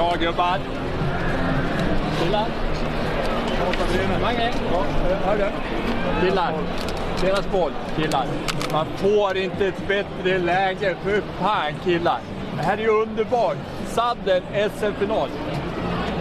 Bra gubbar! Killar! Mange! Killar! Deras boll, killar. Man får inte ett bättre läge. För fan killar! Det här är ju underbart! Sadden SM-final.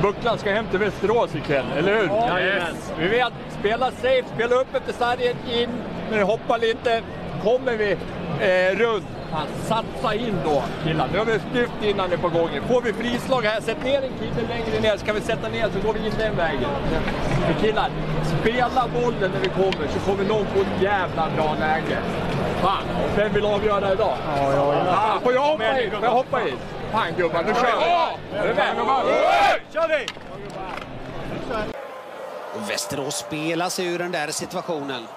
Bucklan ska hem till Västerås ikväll, eller hur? Jajamän. Vi vet, spela safe, spela upp efter sargen, in, men hoppa lite. Kommer vi eh, runt, fan, satsa in då killar. Nu har vi styrt innan det på gången. Får vi frislag här, sätt ner en kille längre ner, så kan vi sätta ner så går vi in den vägen. För killar, spela bollen när vi kommer så kommer någon få ett jävla bra läge. Fan, vem vill avgöra idag? Ja, ja, ja. Ah, får jag hoppa in? Får jag hoppa in? Fan gubbar, nu kör vi! Är du med? Kör vi! Och Västerås spelar sig ur den där situationen.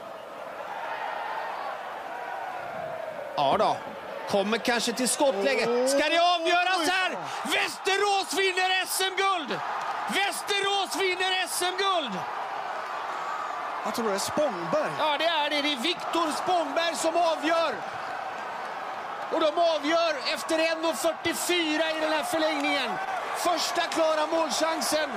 Ja då, kommer kanske till skottläge. Ska det avgöras här? Västerås vinner SM-guld! Västerås vinner SM-guld! Jag tror det är Spångberg. Ja, det är det. Det är Viktor Spångberg som avgör. Och de avgör efter 1.44 i den här förlängningen. Första klara målchansen.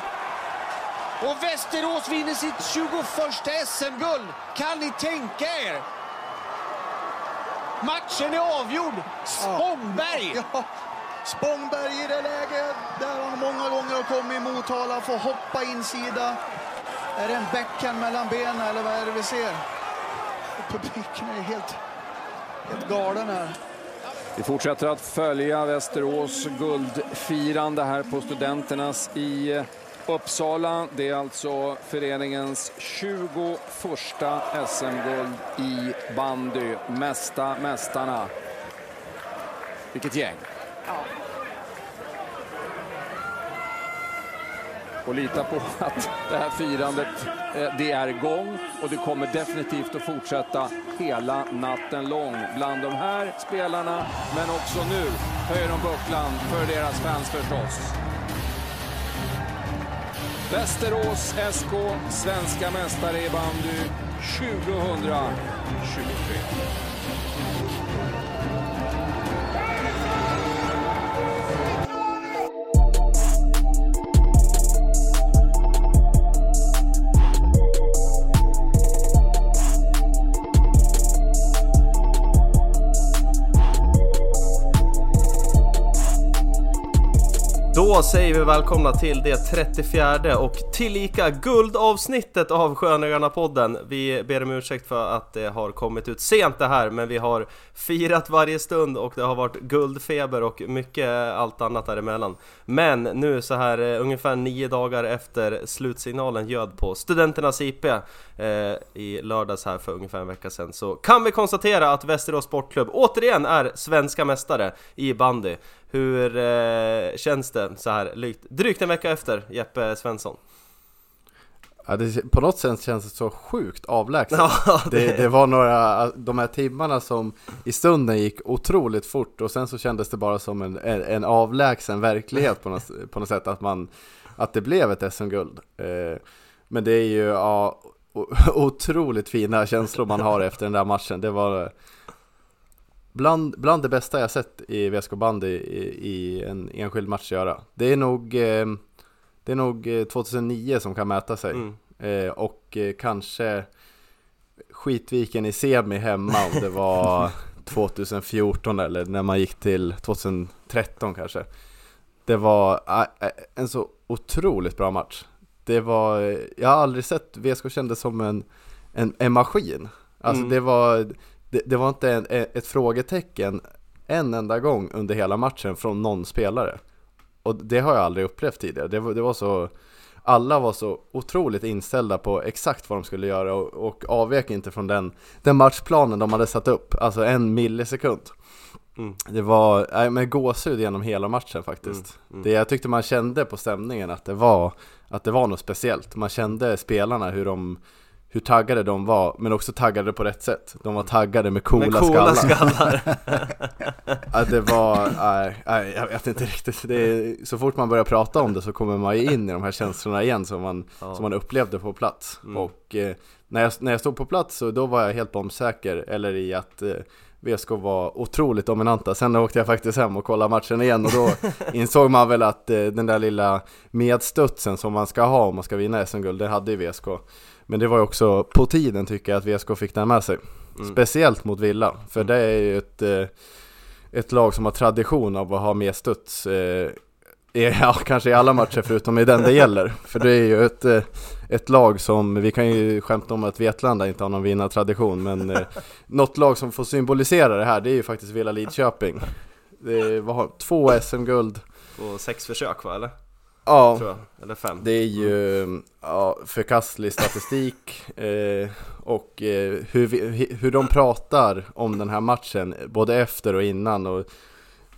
Och Västerås vinner sitt 21 SM-guld. Kan ni tänka er? Matchen är avgjord. Spångberg! Ja, Spångberg i det läget där han många gånger har kommit i Motala, får hoppa insida. Är det en backhand mellan benen eller vad är det vi ser? Publiken är helt, helt galen här. Vi fortsätter att följa Västerås guldfirande här på Studenternas i Uppsala. Det är alltså föreningens 21 SM-guld i bandy. Mästa mästarna. Vilket gäng! Och lita på att det här firandet eh, det är igång och det kommer definitivt att fortsätta hela natten lång bland de här spelarna. Men också nu höjer de bucklan för deras fans förstås. Västerås SK, svenska mästare i bandy 2023. Då säger vi välkomna till det 34 och tillika guldavsnittet av Skönögarna-podden. Vi ber om ursäkt för att det har kommit ut sent det här, men vi har firat varje stund och det har varit guldfeber och mycket allt annat däremellan. Men nu så här eh, ungefär nio dagar efter slutsignalen ljöd på Studenternas IP i lördags här för ungefär en vecka sedan så kan vi konstatera att Västerås Sportklubb återigen är svenska mästare i bandy. Hur eh, känns det så här drygt, en vecka efter Jeppe Svensson? Ja, det, på något sätt känns det så sjukt avlägset. Ja, det... det- Det, var några, de här timmarna som i stunden gick otroligt fort och sen så kändes det bara som en, en, en avlägsen verklighet på något, på något sätt att, man, att det blev ett SM-guld. Eh, men det är ju ja, otroligt fina känslor man har efter den där matchen. Det var bland, bland det bästa jag sett i VSK bandy i, i en enskild match göra. Det är nog, eh, det är nog eh, 2009 som kan mäta sig. Mm. Eh, och eh, kanske Skitviken i semi hemma om det var 2014 eller när man gick till 2013 kanske. Det var eh, eh, en så otroligt bra match. Det var, jag har aldrig sett VSK kändes som en, en, en maskin. Alltså Mm. det var, det, det var inte en, ett frågetecken en enda gång under hela matchen från någon spelare. Och det har jag aldrig upplevt tidigare. Det var, det var så, alla var så otroligt inställda på exakt vad de skulle göra och, och avvek inte från den, den matchplanen de hade satt upp, alltså en millisekund. Mm. Det var nej, med gåshud genom hela matchen faktiskt. Mm, mm. Det, jag tyckte man kände på stämningen att det var, att det var något speciellt. Man kände spelarna hur de hur taggade de var, men också taggade på rätt sätt. De var taggade med coola, Med coola skallar. skallar. Ja, det var, nej, nej, jag vet inte riktigt. Är, så fort man börjar prata om det så kommer man ju in i de här känslorna igen som man, Ja. som man upplevde på plats. Mm. Och eh, när, jag, när jag stod på plats så då var jag helt bombsäker, eller i att eh, VSK var otroligt dominanta. Sen åkte jag faktiskt hem och kollade matchen igen och då insåg man väl att eh, den där lilla medstudsen som man ska ha om man ska vinna SM-guld, det hade ju VSK. Men det var ju också på tiden tycker jag att VSK fick den med sig. Mm. Speciellt mot Villa, för det är ju ett, eh, ett lag som har tradition av att ha medstuds. Ja, kanske i alla matcher förutom i den det gäller. För det är ju ett, eh, ett lag som, vi kan ju skämta om att Vetlanda inte har någon vinnartradition, men eh, något lag som får symbolisera det här, det är ju faktiskt Villa Lidköping. Det var två SM-guld. Och sex försök va, eller? Ja. Eller fem. det är ju ja, förkastlig statistik eh, och eh, hur, vi, hur de pratar om den här matchen, både efter och innan och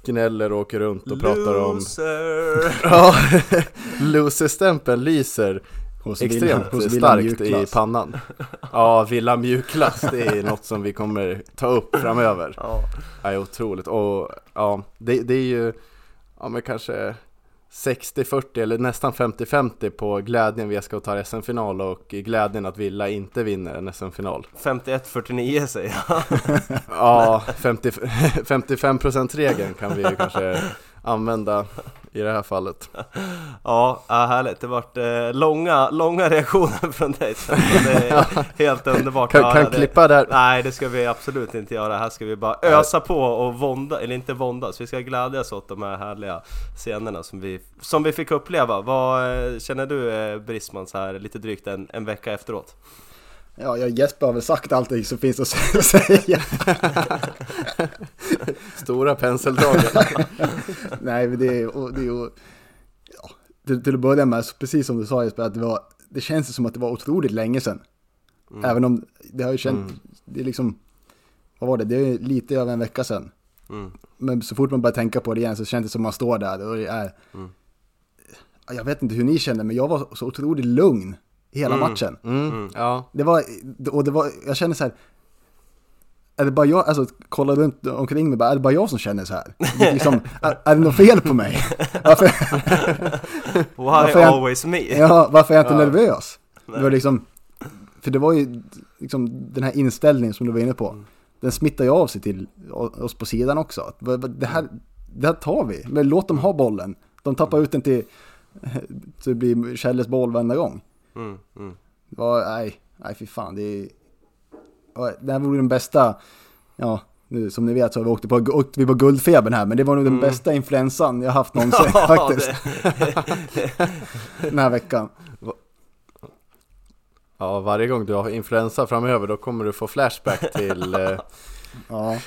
gnäller och åker runt och pratar om... Loser. Ja, loser-stämpeln lyser Hos extremt Villa- hos starkt i pannan. Ja, Villa mjukglass, det är något som vi kommer ta upp framöver. Ja. Ja, det är otroligt. Och ja, det, det är ju ja, men kanske 60-40 eller nästan 50-50 på glädjen vi ska ta SM-final och glädjen att Villa inte vinner en SM-final. 51-49 säger jag. Ja, 50, 55%-regeln kan vi ju kanske använda i det här fallet. Ja, ja härligt. Det vart eh, långa, långa reaktioner från dig. Det är helt underbart Kan, kan det. klippa där. Nej, det ska vi absolut inte göra. Här ska vi bara ösa på och vånda, eller inte våndas. Vi ska glädjas åt de här härliga scenerna som vi, som vi fick uppleva. Vad eh, känner du eh, Brisman så här lite drygt en, en vecka efteråt? Ja, jag Jesper har väl sagt allting som finns att säga. Stora penseldraget. Nej, men det är och det är ju... Ja, till, till att börja med, precis som du sa Jesper, att det var... Det känns som att det var otroligt länge sedan. Även om det har ju känt... Det är liksom... Vad var det? Det är lite över en vecka sedan. Mm. Men så fort man börjar tänka på det igen så känns det som att man står där och det är... Ja, Jag vet inte hur ni känner, men jag var så otroligt lugn hela matchen. Mm, ja. Det var, och det var, jag känner så här. Är det bara jag, alltså kolla runt omkring mig, bara, är det bara jag som känner så här? Liksom, är, är det något fel på mig? Varför, Why Varför jag- always me? ja, varför är jag inte nervös? Det var liksom, för det var ju liksom den här inställningen som du var inne på. Den smittar ju av sig till oss på sidan också. Det här, det här tar vi, men låt dem ha bollen. De tappar ut den till, så det blir Kjelles boll varenda gång. Mm, mm. Det var, nej, nej fy fan. Det, är- ja, det här vore den bästa, ja, nu, som ni vet så har vi åkt på, åkte vi på guldfebern här, men det var nog den bästa influensan jag haft någonsin Ja, faktiskt, den här veckan. ja, varje gång du har influensa framöver då kommer du få flashback till eh, Ja,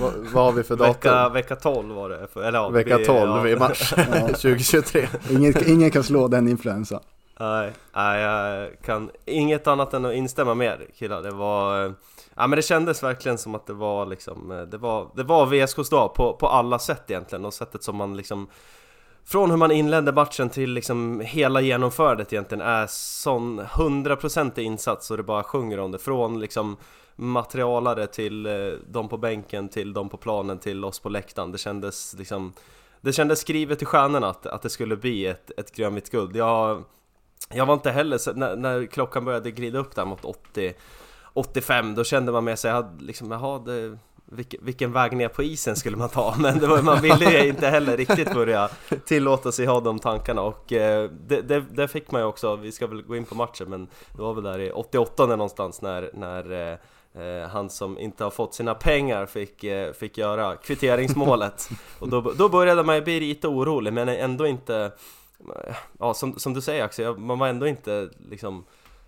vad, vad har vi för datum? Vecka, vecka 12 var det. Eller, ja, Vecka vi- 12 ja. i mars 2023. ingen, ingen kan slå den influensan. Nej, nej, jag kan inget annat än att instämma med er killar. Det var... Ja men det kändes verkligen som att det var liksom... Det var, det var VSKs dag på, på alla sätt egentligen och sättet som man liksom... Från hur man inledde matchen till liksom hela genomförandet egentligen är sån hundraprocentig insats och det bara sjunger om det. Från liksom materialare till eh, de på bänken, till de på planen, till oss på läktaren. Det kändes liksom... Det kändes skrivet i stjärnorna att, att det skulle bli ett, ett grönvitt guld. Jag, jag var inte heller, så, när, när klockan började glida upp där mot 80 85, då kände man med sig, jag hade liksom, jaha, det, vilken, vilken väg ner på isen skulle man ta? Men det var, man ville ju inte heller riktigt börja tillåta sig ha de tankarna. Och eh, det, det, det fick man ju också, vi ska väl gå in på matchen men det var väl där i 88 någonstans när, när eh, eh, han som inte har fått sina pengar fick, eh, fick göra kvitteringsmålet. Och då, då började man ju bli lite orolig men ändå inte Ja som, som du säger Axel, man var ändå inte liksom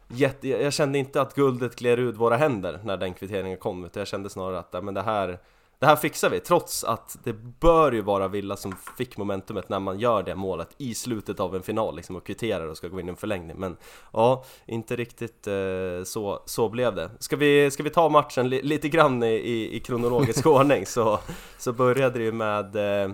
jätte, jag jag kände inte att guldet gled ur våra händer när den kvitteringen kom utan jag kände snarare att ja, men det här det här fixar vi, trots att det bör ju vara Villa som fick momentumet när man gör det målet i slutet av en final liksom och kvitterar och ska gå in i en förlängning. Men ja, inte riktigt eh, så, så blev det. Ska vi, ska vi ta matchen li, lite grann i, i, i kronologisk ordning så, så började det ju med eh,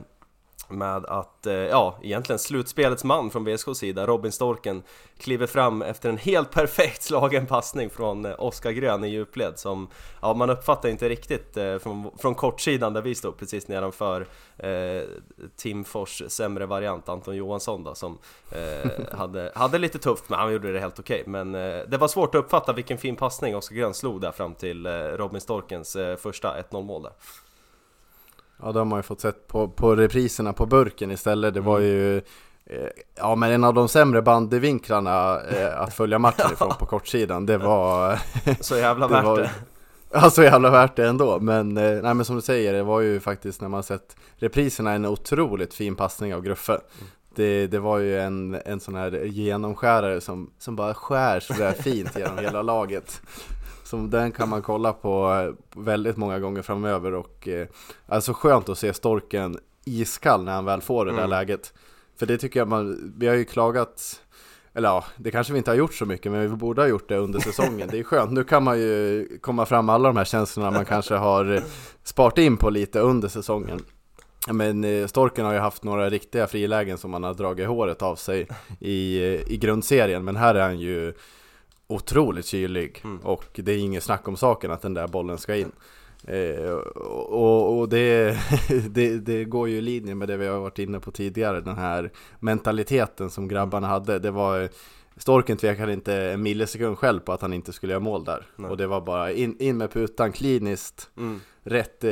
med att, eh, ja, egentligen slutspelets man från VSKs sida, Robin Storken, kliver fram efter en helt perfekt slagen passning från eh, Oskar Grön i djupled som, ja, man uppfattar inte riktigt eh, från, från kortsidan där vi stod precis nedanför eh, Tim Fors sämre variant, Anton Johansson då, som eh, hade, hade lite tufft, men han gjorde det helt okej. Men eh, det var svårt att uppfatta vilken fin passning Oskar Grön slog där fram till Robin Storkens första 1-0 mål där. Ja, det har man ju fått sett på, på repriserna på burken istället. Det var mm. ju eh, Ja men en av de sämre bandyvinklarna eh, att följa matchen ifrån på kortsidan, det var... så jävla värt det! Ja, så jävla värt det ändå. Men, eh, nej, men som du säger, det var ju faktiskt när man sett repriserna en otroligt fin passning av Gruffe. Mm. Det, det var ju en, en sån här genomskärare som, som bara skär sådär fint genom hela laget. Så den kan man kolla på eh, väldigt många gånger framöver och eh, alltså skönt att se Storken iskall när han väl får det där mm. läget. För det tycker jag man, vi har ju klagat eller ja, det kanske vi inte har gjort så mycket, men vi borde ha gjort det under säsongen. Det är skönt, nu kan man ju komma fram alla de här känslorna man kanske har sparat in på lite under säsongen. Men eh, Storken har ju haft några riktiga frilägen som man har dragit håret av sig i, i grundserien, men här är han ju otroligt kylig mm. och det är inget snack om saken att den där bollen ska in. Eh, och, och det, det, det, går ju i linje med det vi har varit inne på tidigare, den här mentaliteten som grabbarna hade. Det var Storken tvekade inte en millisekund själv på att han inte skulle göra mål där. Nej. Och det var bara in, in med putan kliniskt, mm. rätt, eh,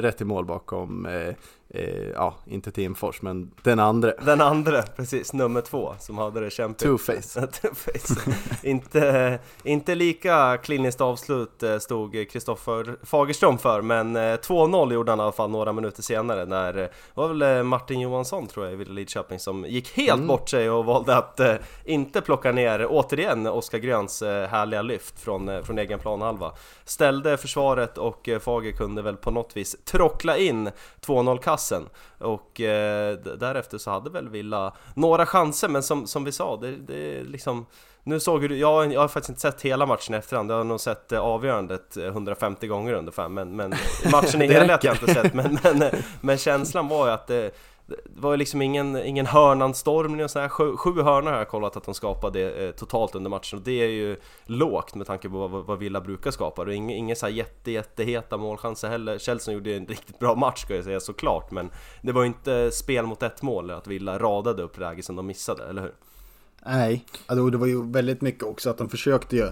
rätt i mål bakom eh, eh, ja, inte Timfors, men den andra. Den andra, precis, nummer två, som hade det kämpigt. Two-face. Two-face. inte, inte lika kliniskt avslut eh, stod Kristoffer Fagerström för, men 2-0 eh, gjorde han i alla fall några minuter senare när, det var väl eh, Martin Johansson tror jag i Lidköping som gick helt mm. bort sig och valde att eh, inte plocka ner, återigen, Oskar Gröns eh, härliga lyft från, eh, från egen planhalva. Ställde försvaret och Fager kunde väl på något vis trockla in 2-0 kass passen. Och eh, därefter så hade väl Villa några chanser men som, som vi sa, det, det liksom nu såg du, jag, jag har faktiskt inte sett hela matchen i efterhand, jag har nog sett eh, avgörandet 150 gånger ungefär men, men matchen i helhet har jag inte sett. Men, men, men känslan var ju att det, det var ju liksom ingen, ingen hörnanstormning och sådär. Sju, sju hörnor har jag kollat att de skapade eh, totalt under matchen och det är ju lågt med tanke på vad, vad Villa brukar skapa. Och inga, inga så här jätte, jätteheta målchanser heller. Chelsea gjorde en riktigt bra match ska jag säga såklart, men det var ju inte spel mot ett mål, att Villa radade upp läge som de missade, eller hur? Nej, alltså, det var ju väldigt mycket också att de försökte ju.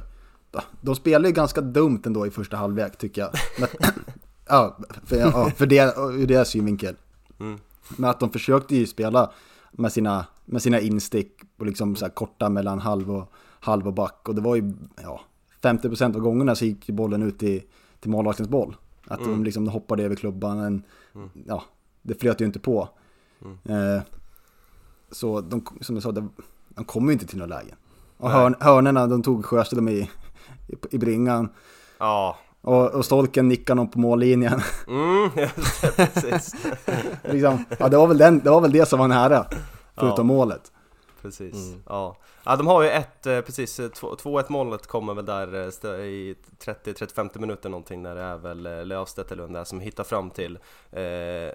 De spelade ju ganska dumt ändå i första halvlek tycker jag. Men, ja, för, ja, för det, ur deras synvinkel. Mm. Men att de försökte ju spela med sina, med sina instick och liksom så korta mellan halv och, halv och back. Och det var ju, ja, 50% av gångerna så gick bollen ut till, till målvaktens boll. Att mm. de liksom hoppade över klubban, men mm. ja, det flöt ju inte på. Mm. Eh, så de, som jag sa, de, de kom ju inte till några lägen. Och hörn, hörnerna, de tog Sjöström i, i, i bringan. Ja, och, och Stolken nickar någon på mållinjen. Mm, precis. liksom, ja, det, var väl den, det var väl det som var nära, förutom ja. målet. Precis, mm. ja. ja. De har ju ett, eh, precis, 2-1 eh, målet kommer väl där eh, i 30-35 minuter någonting när det är väl Löfstedt eller där som hittar fram till eh,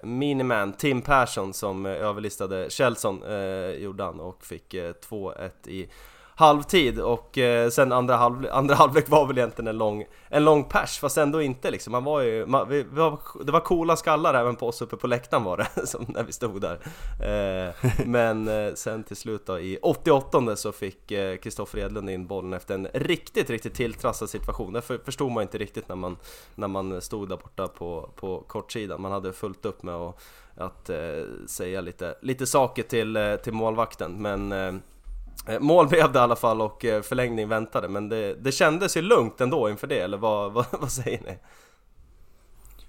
Miniman Tim Persson som överlistade Kjellson eh, gjorde han och fick eh, 2-1 i halvtid och eh, sen andra, halv, andra halvlek var väl egentligen en lång, en lång pers fast ändå inte liksom. Man var ju, man, vi, vi var, det var coola skallar även på oss uppe på läktaren var det, som när vi stod där. Eh, men eh, sen till slut då i 88 så fick eh, Kristoffer eh, Edlund in bollen efter en riktigt, riktigt tilltrassad situation. Det för, förstod man inte riktigt när man, när man stod där borta på, på kortsidan. Man hade fullt upp med att, att eh, säga lite, lite saker till, eh, till målvakten men Eh, mål blev det i alla fall och eh, förlängning väntade, men det, det kändes ju lugnt ändå inför det, eller vad, vad, vad säger ni?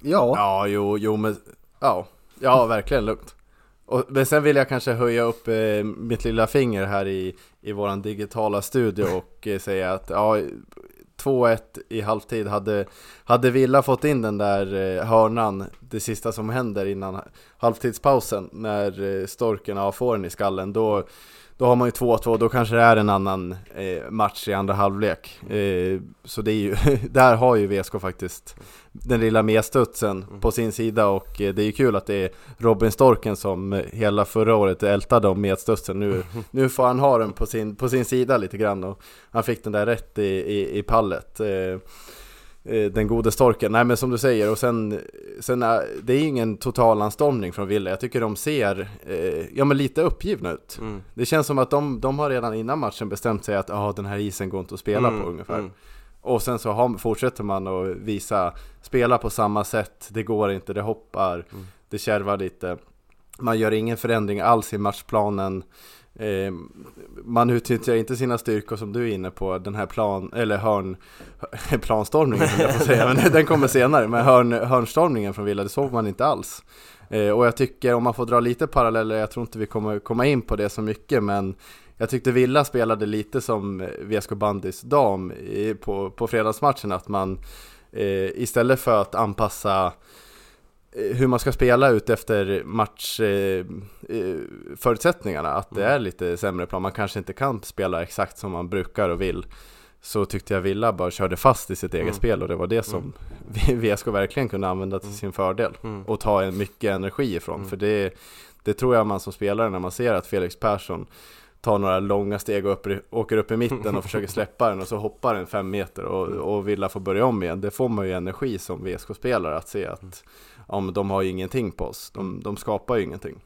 Ja. Ja, jo, jo men, ja, ja verkligen lugnt. Och, men sen vill jag kanske höja upp eh, mitt lilla finger här i, i våran digitala studio och eh, säga att ja, 2-1 i halvtid hade, hade Villa fått in den där eh, hörnan det sista som händer innan halvtidspausen när eh, Storken ja, får den i skallen då, då har man ju 2-2, då kanske det är en annan eh, match i andra halvlek. Eh, så det är ju, där har ju VSK faktiskt den lilla medstudsen på sin sida och eh, det är ju kul att det är Robin Storken som eh, hela förra året ältade om medstudsen. Nu, nu får han ha den på sin, på sin sida lite grann och han fick den där rätt i, i, i pallet. Eh, Eh, den gode storken. Nej men som du säger, och sen, sen är, det är ingen totalanstormning från Villa. Jag tycker de ser, eh, ja men lite uppgivna ut. Mm. Det känns som att de, de har redan innan matchen bestämt sig att ah, den här isen går inte att spela Mm, på ungefär. mm. Och sen så har, fortsätter man att visa, spela på samma sätt, det går inte, det hoppar, Mm. det kärvar lite. Man gör ingen förändring alls i matchplanen. Eh, man utnyttjar inte sina styrkor som du är inne på, den här plan, eller hörn, planstormningen jag får säga, men den kommer senare. Men hörn, hörnstormningen från Villa, det såg man inte alls. Eh, och jag tycker, om man får dra lite paralleller, jag tror inte vi kommer komma in på det så mycket, men jag tyckte Villa spelade lite som eh, VSK Bandys dam i, på, på fredagsmatchen, att man eh, istället för att anpassa hur man ska spela ut efter matchförutsättningarna, att det är lite sämre plan, man kanske inte kan spela exakt som man brukar och vill. Så tyckte jag Villa bara körde fast i sitt eget Mm. spel och det var det som VSK verkligen kunde använda till sin fördel Mm. och ta en mycket energi ifrån. För det, det tror jag man som spelare när man ser att Felix Persson tar några långa steg och upp, åker upp i mitten och försöker släppa den och så hoppar den fem meter och, och Villa får börja om igen. Det får man ju energi som VSK-spelare att se att ja, men de har ju ingenting på oss. De, de skapar ju ingenting.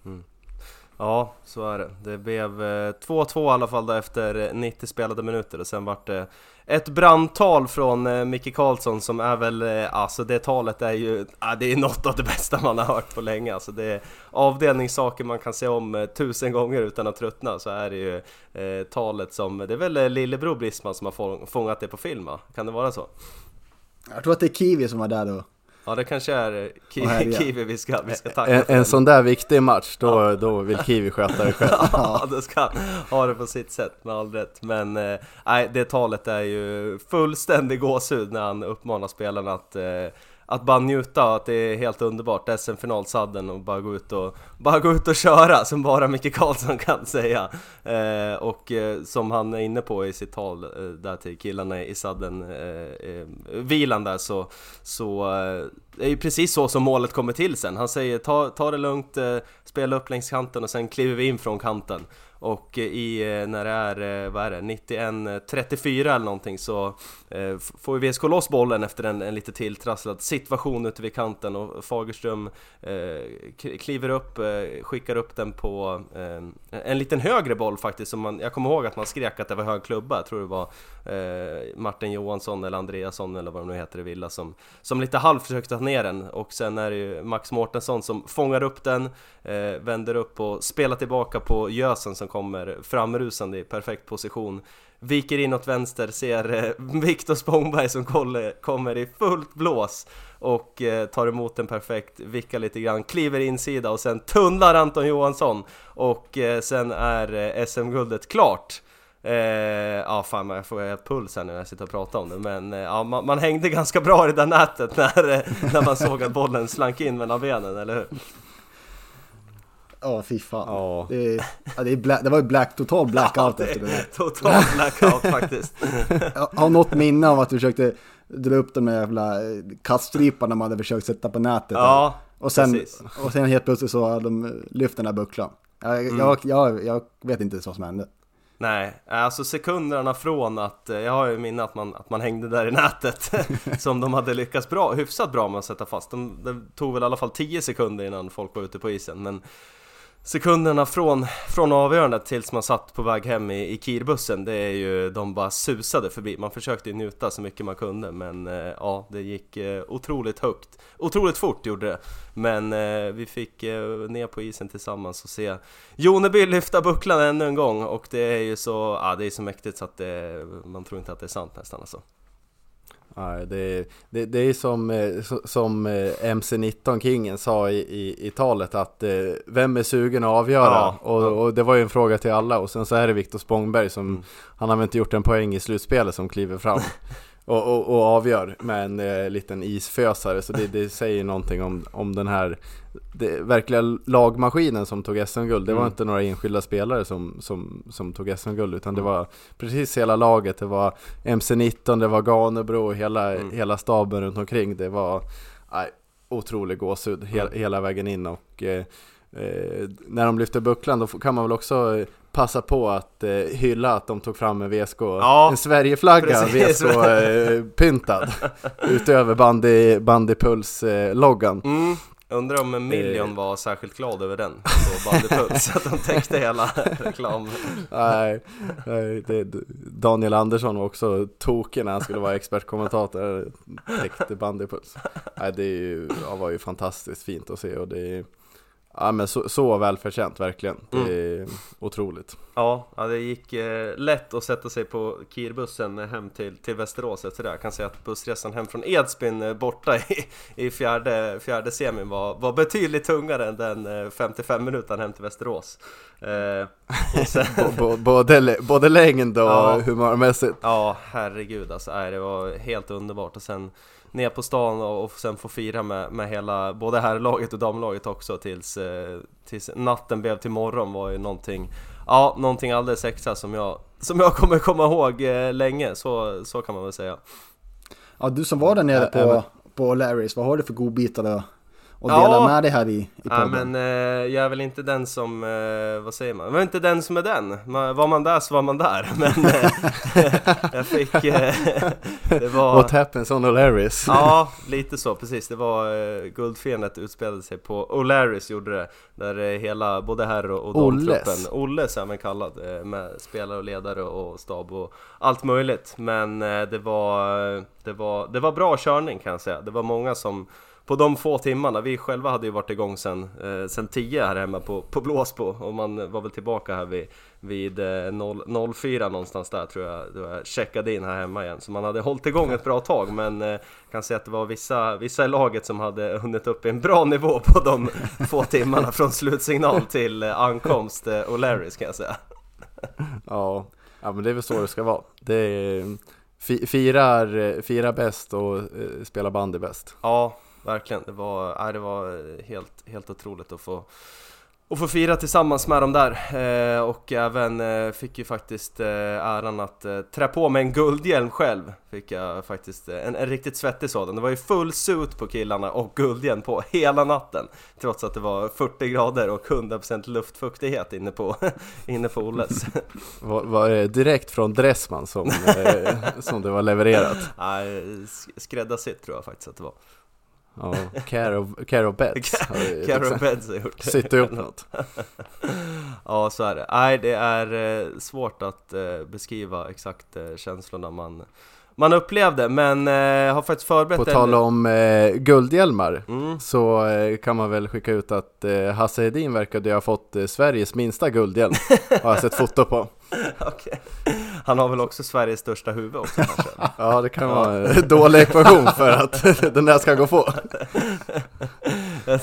Ja, så är det. Det blev eh, 2-2 i alla fall då efter eh, 90 spelade minuter och sen vart det ett brandtal från eh, Micke Karlsson som är väl, alltså det talet är ju, ah, det är något av det bästa man har hört på länge. Alltså det är avdelningssaker man kan se om tusen gånger utan att tröttna så är det ju talet som, det är väl lillebror Brisman som har fångat det på film va? Kan det vara så? Jag tror att det är Kiwi som var där då. Ja det kanske är Ki-. Kiwi vi ska, vi ska tacka En, för. en sån där viktig match, då, då vill Kiwi sköta det själv. Ja, det ska ha det på sitt sätt med all rätt. Men eh, nej, det talet är ju fullständig gåshud när han uppmanar spelarna att eh, att bara njuta, att det är helt underbart, SM-finalsadden och bara gå ut och bara gå ut och köra som bara Micke Karlsson kan säga. Eh, och eh, som han är inne på i sitt tal eh, där till killarna i sadden, eh, eh, vilan där så, så eh, det är ju precis så som målet kommer till sen. Han säger ta, ta det lugnt, eh, spela upp längs kanten och sen kliver vi in från kanten. Och eh, i, eh, när det är, eh, vad är det, 91-34 eller någonting så eh, får ju VSK loss bollen efter en, en lite tilltrasslad situation ute vid kanten. Och Fagerström eh, kliver upp, eh, skickar upp den på eh, en liten högre boll faktiskt som man, jag kommer ihåg att man skrek att det var hög klubba, jag tror det var eh, Martin Johansson eller Andreasson eller vad de nu heter i Villa som, som lite halvt försökte ta ner den. Och sen är det ju Max Mårtensson som fångar upp den, eh, vänder upp och spelar tillbaka på gösen som kommer framrusande i perfekt position. Viker in åt vänster, ser eh, Viktor Spångberg som kommer i fullt blås och eh, tar emot den perfekt, vickar lite grann, kliver insida och sen tunnlar Anton Johansson. Och eh, sen är eh, SM-guldet klart. Eh, ja fan jag får helt puls här nu när jag sitter och pratar om det men eh, ja, man, man hängde ganska bra i det där nätet när, eh, när man såg att bollen slank in mellan benen, eller hur? Ja, fy fan. Ja. Det, ja, det, black, det var ju black, total blackout Ja, efter det där. Total blackout faktiskt. Jag har något minne av att du försökte dra upp de där jävla eh, kaststriparna man hade försökt sätta på nätet. Ja, och, sen, precis. och sen helt plötsligt så har de lyft den där bucklan. Jag, Mm. jag, jag, jag vet inte vad som hände. Nej, alltså sekunderna från att, eh, jag har ju minne att man, att man hängde där i nätet som de hade lyckats bra, hyfsat bra med att sätta fast. De, det tog väl i alla fall 10 sekunder innan folk var ute på isen, men sekunderna från, från avgörandet tills man satt på väg hem i, i Kirbussen, det är ju, de bara susade förbi. Man försökte njuta så mycket man kunde, men eh, ja, det gick eh, otroligt högt. Otroligt fort gjorde det, men eh, vi fick eh, ner på isen tillsammans och se Joneby lyfta bucklan ännu en gång och det är ju så, ja det är så mäktigt så att det, man tror inte att det är sant nästan alltså. Nej, det, det, det är som, eh, som eh, MC-19 Kingen sa i, i, i talet att eh, vem är sugen att avgöra? Ja, och, ja. och det var ju en fråga till alla och sen så är det Viktor Spångberg som, han har väl inte gjort en poäng i slutspelet som kliver fram. och, och, och avgör med en eh, liten isfösare. Så det, det säger någonting om, om den här det, verkliga lagmaskinen som tog SM-guld. Det var Mm. inte några enskilda spelare som, som, som tog SM-guld utan det var precis hela laget. Det var MC-19, det var Ganebro och hela, Mm. hela staben runt omkring. Det var nej, otrolig gåshud he, hela vägen in och eh, eh, när de lyfter bucklan då kan man väl också eh, passa på att eh, hylla att de tog fram en VSK, Ja, en Sverigeflagga. VSK-pyntad utöver bandy, bandypuls-loggan. Mm. Undrar om en miljon var särskilt glad över den på Bandypuls, att de täckte hela reklam... Nej, nej det, Daniel Andersson var också tokig när han skulle vara expertkommentator, täckte bandypuls. Nej, det är ju, ja, var ju fantastiskt fint att se och det är Ja men så, så välförtjänt verkligen, det är otroligt. Ja, ja, det gick eh, lätt att sätta sig på Kirbussen hem till, till Västerås efter det. Jag kan säga att bussresan hem från Edsbyn eh, borta i, i fjärde, fjärde semin var, var betydligt tungare än den eh, 55 minuter hem till Västerås. Eh, sen, både, både längd och Ja. humörmässigt. ja, herregud alltså. Nej, det var helt underbart. Och sen ner på stan och, och sen få fira med, med hela, både herrlaget och damlaget också tills, eh, tills natten blev till morgon var ju någonting Ja, någonting alldeles extra som jag, som jag kommer komma ihåg eh, länge, så, så kan man väl säga Ja, du som var där nere på, på Larrys, vad har du för godbitar då? Och Ja. dela med dig här i, i Ja podden? men eh, jag är väl inte den som, eh, vad säger man? Jag var inte den som är den. Man, var man där så var man där. Men eh, jag fick, eh, det var... What happens on O'Larrys? Ja, lite så precis. Det var eh, guldfiendet utspelade sig på O'Larrys gjorde det. Där eh, hela, både herr och, och damtruppen, Olles även kallad, eh, med spelare och ledare och stab och allt möjligt. Men det var, det var, det var bra körning kan jag säga. Det var många som på de få timmarna, vi själva hade ju varit igång sen, eh, sen 10 här hemma på, på Blåsbo och man var väl tillbaka här vid, vid eh, 0, 04 någonstans där tror jag, då jag checkade in här hemma igen. Så man hade hållit igång ett bra tag men eh, kan säga att det var vissa, vissa i laget som hade hunnit upp i en bra nivå på de få timmarna från slutsignal till eh, ankomst eh, O'Larrys kan jag säga. Ja, ja men det är väl så det ska vara. Det är, fi, firar, firar bäst och eh, spelar bandy bäst. Ja, verkligen. Det var, nej, det var helt, helt otroligt att få, att få fira tillsammans med dem där. Eh, och även eh, fick ju faktiskt eh, äran att eh, trä på mig en guldhjälm själv. Fick jag faktiskt, eh, en, en riktigt svettig sådan. Det var ju full suit på killarna och guldhjälm på hela natten. Trots att det var 40 grader och 100% luftfuktighet inne på, inne på Olles. Var, var det direkt från Dressman som, eh, som det var levererat? Nej, sk- skräddarsytt tror jag faktiskt att det var. Ja, care of, care of beds. vi Carol liksom Beds har gjort det. Sytt upp något. Ja, så är det. Nej, det är eh, svårt att eh, beskriva exakt eh, känslorna man, man upplevde, men eh, har faktiskt förberett På tal om eh, guldhjälmar Mm. så eh, kan man väl skicka ut att eh, Hasse Hedin verkade ha fått eh, Sveriges minsta guldhjälm. Har jag sett foto på. Okej. Han har väl också Sveriges största huvud också kanske? Ja, det kan vara en dålig ekvation för att den där ska gå på. Jag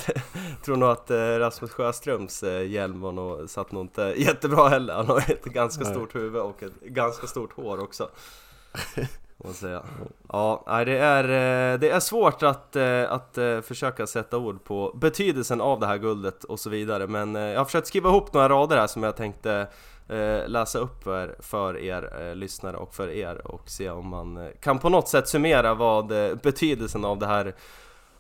tror nog att eh, Rasmus Sjöströms eh, hjälm var nog, satt nog inte jättebra heller. Han har ett ganska stort huvud och ett ganska stort hår också. Får man säga. Ja, nej, det är, eh, det är svårt att, eh, att eh, försöka sätta ord på betydelsen av det här guldet och så vidare. Men jag har försökt skriva ihop några rader här som jag tänkte läsa upp för, för er lyssnare och för er och se om man kan på något sätt summera vad betydelsen av det här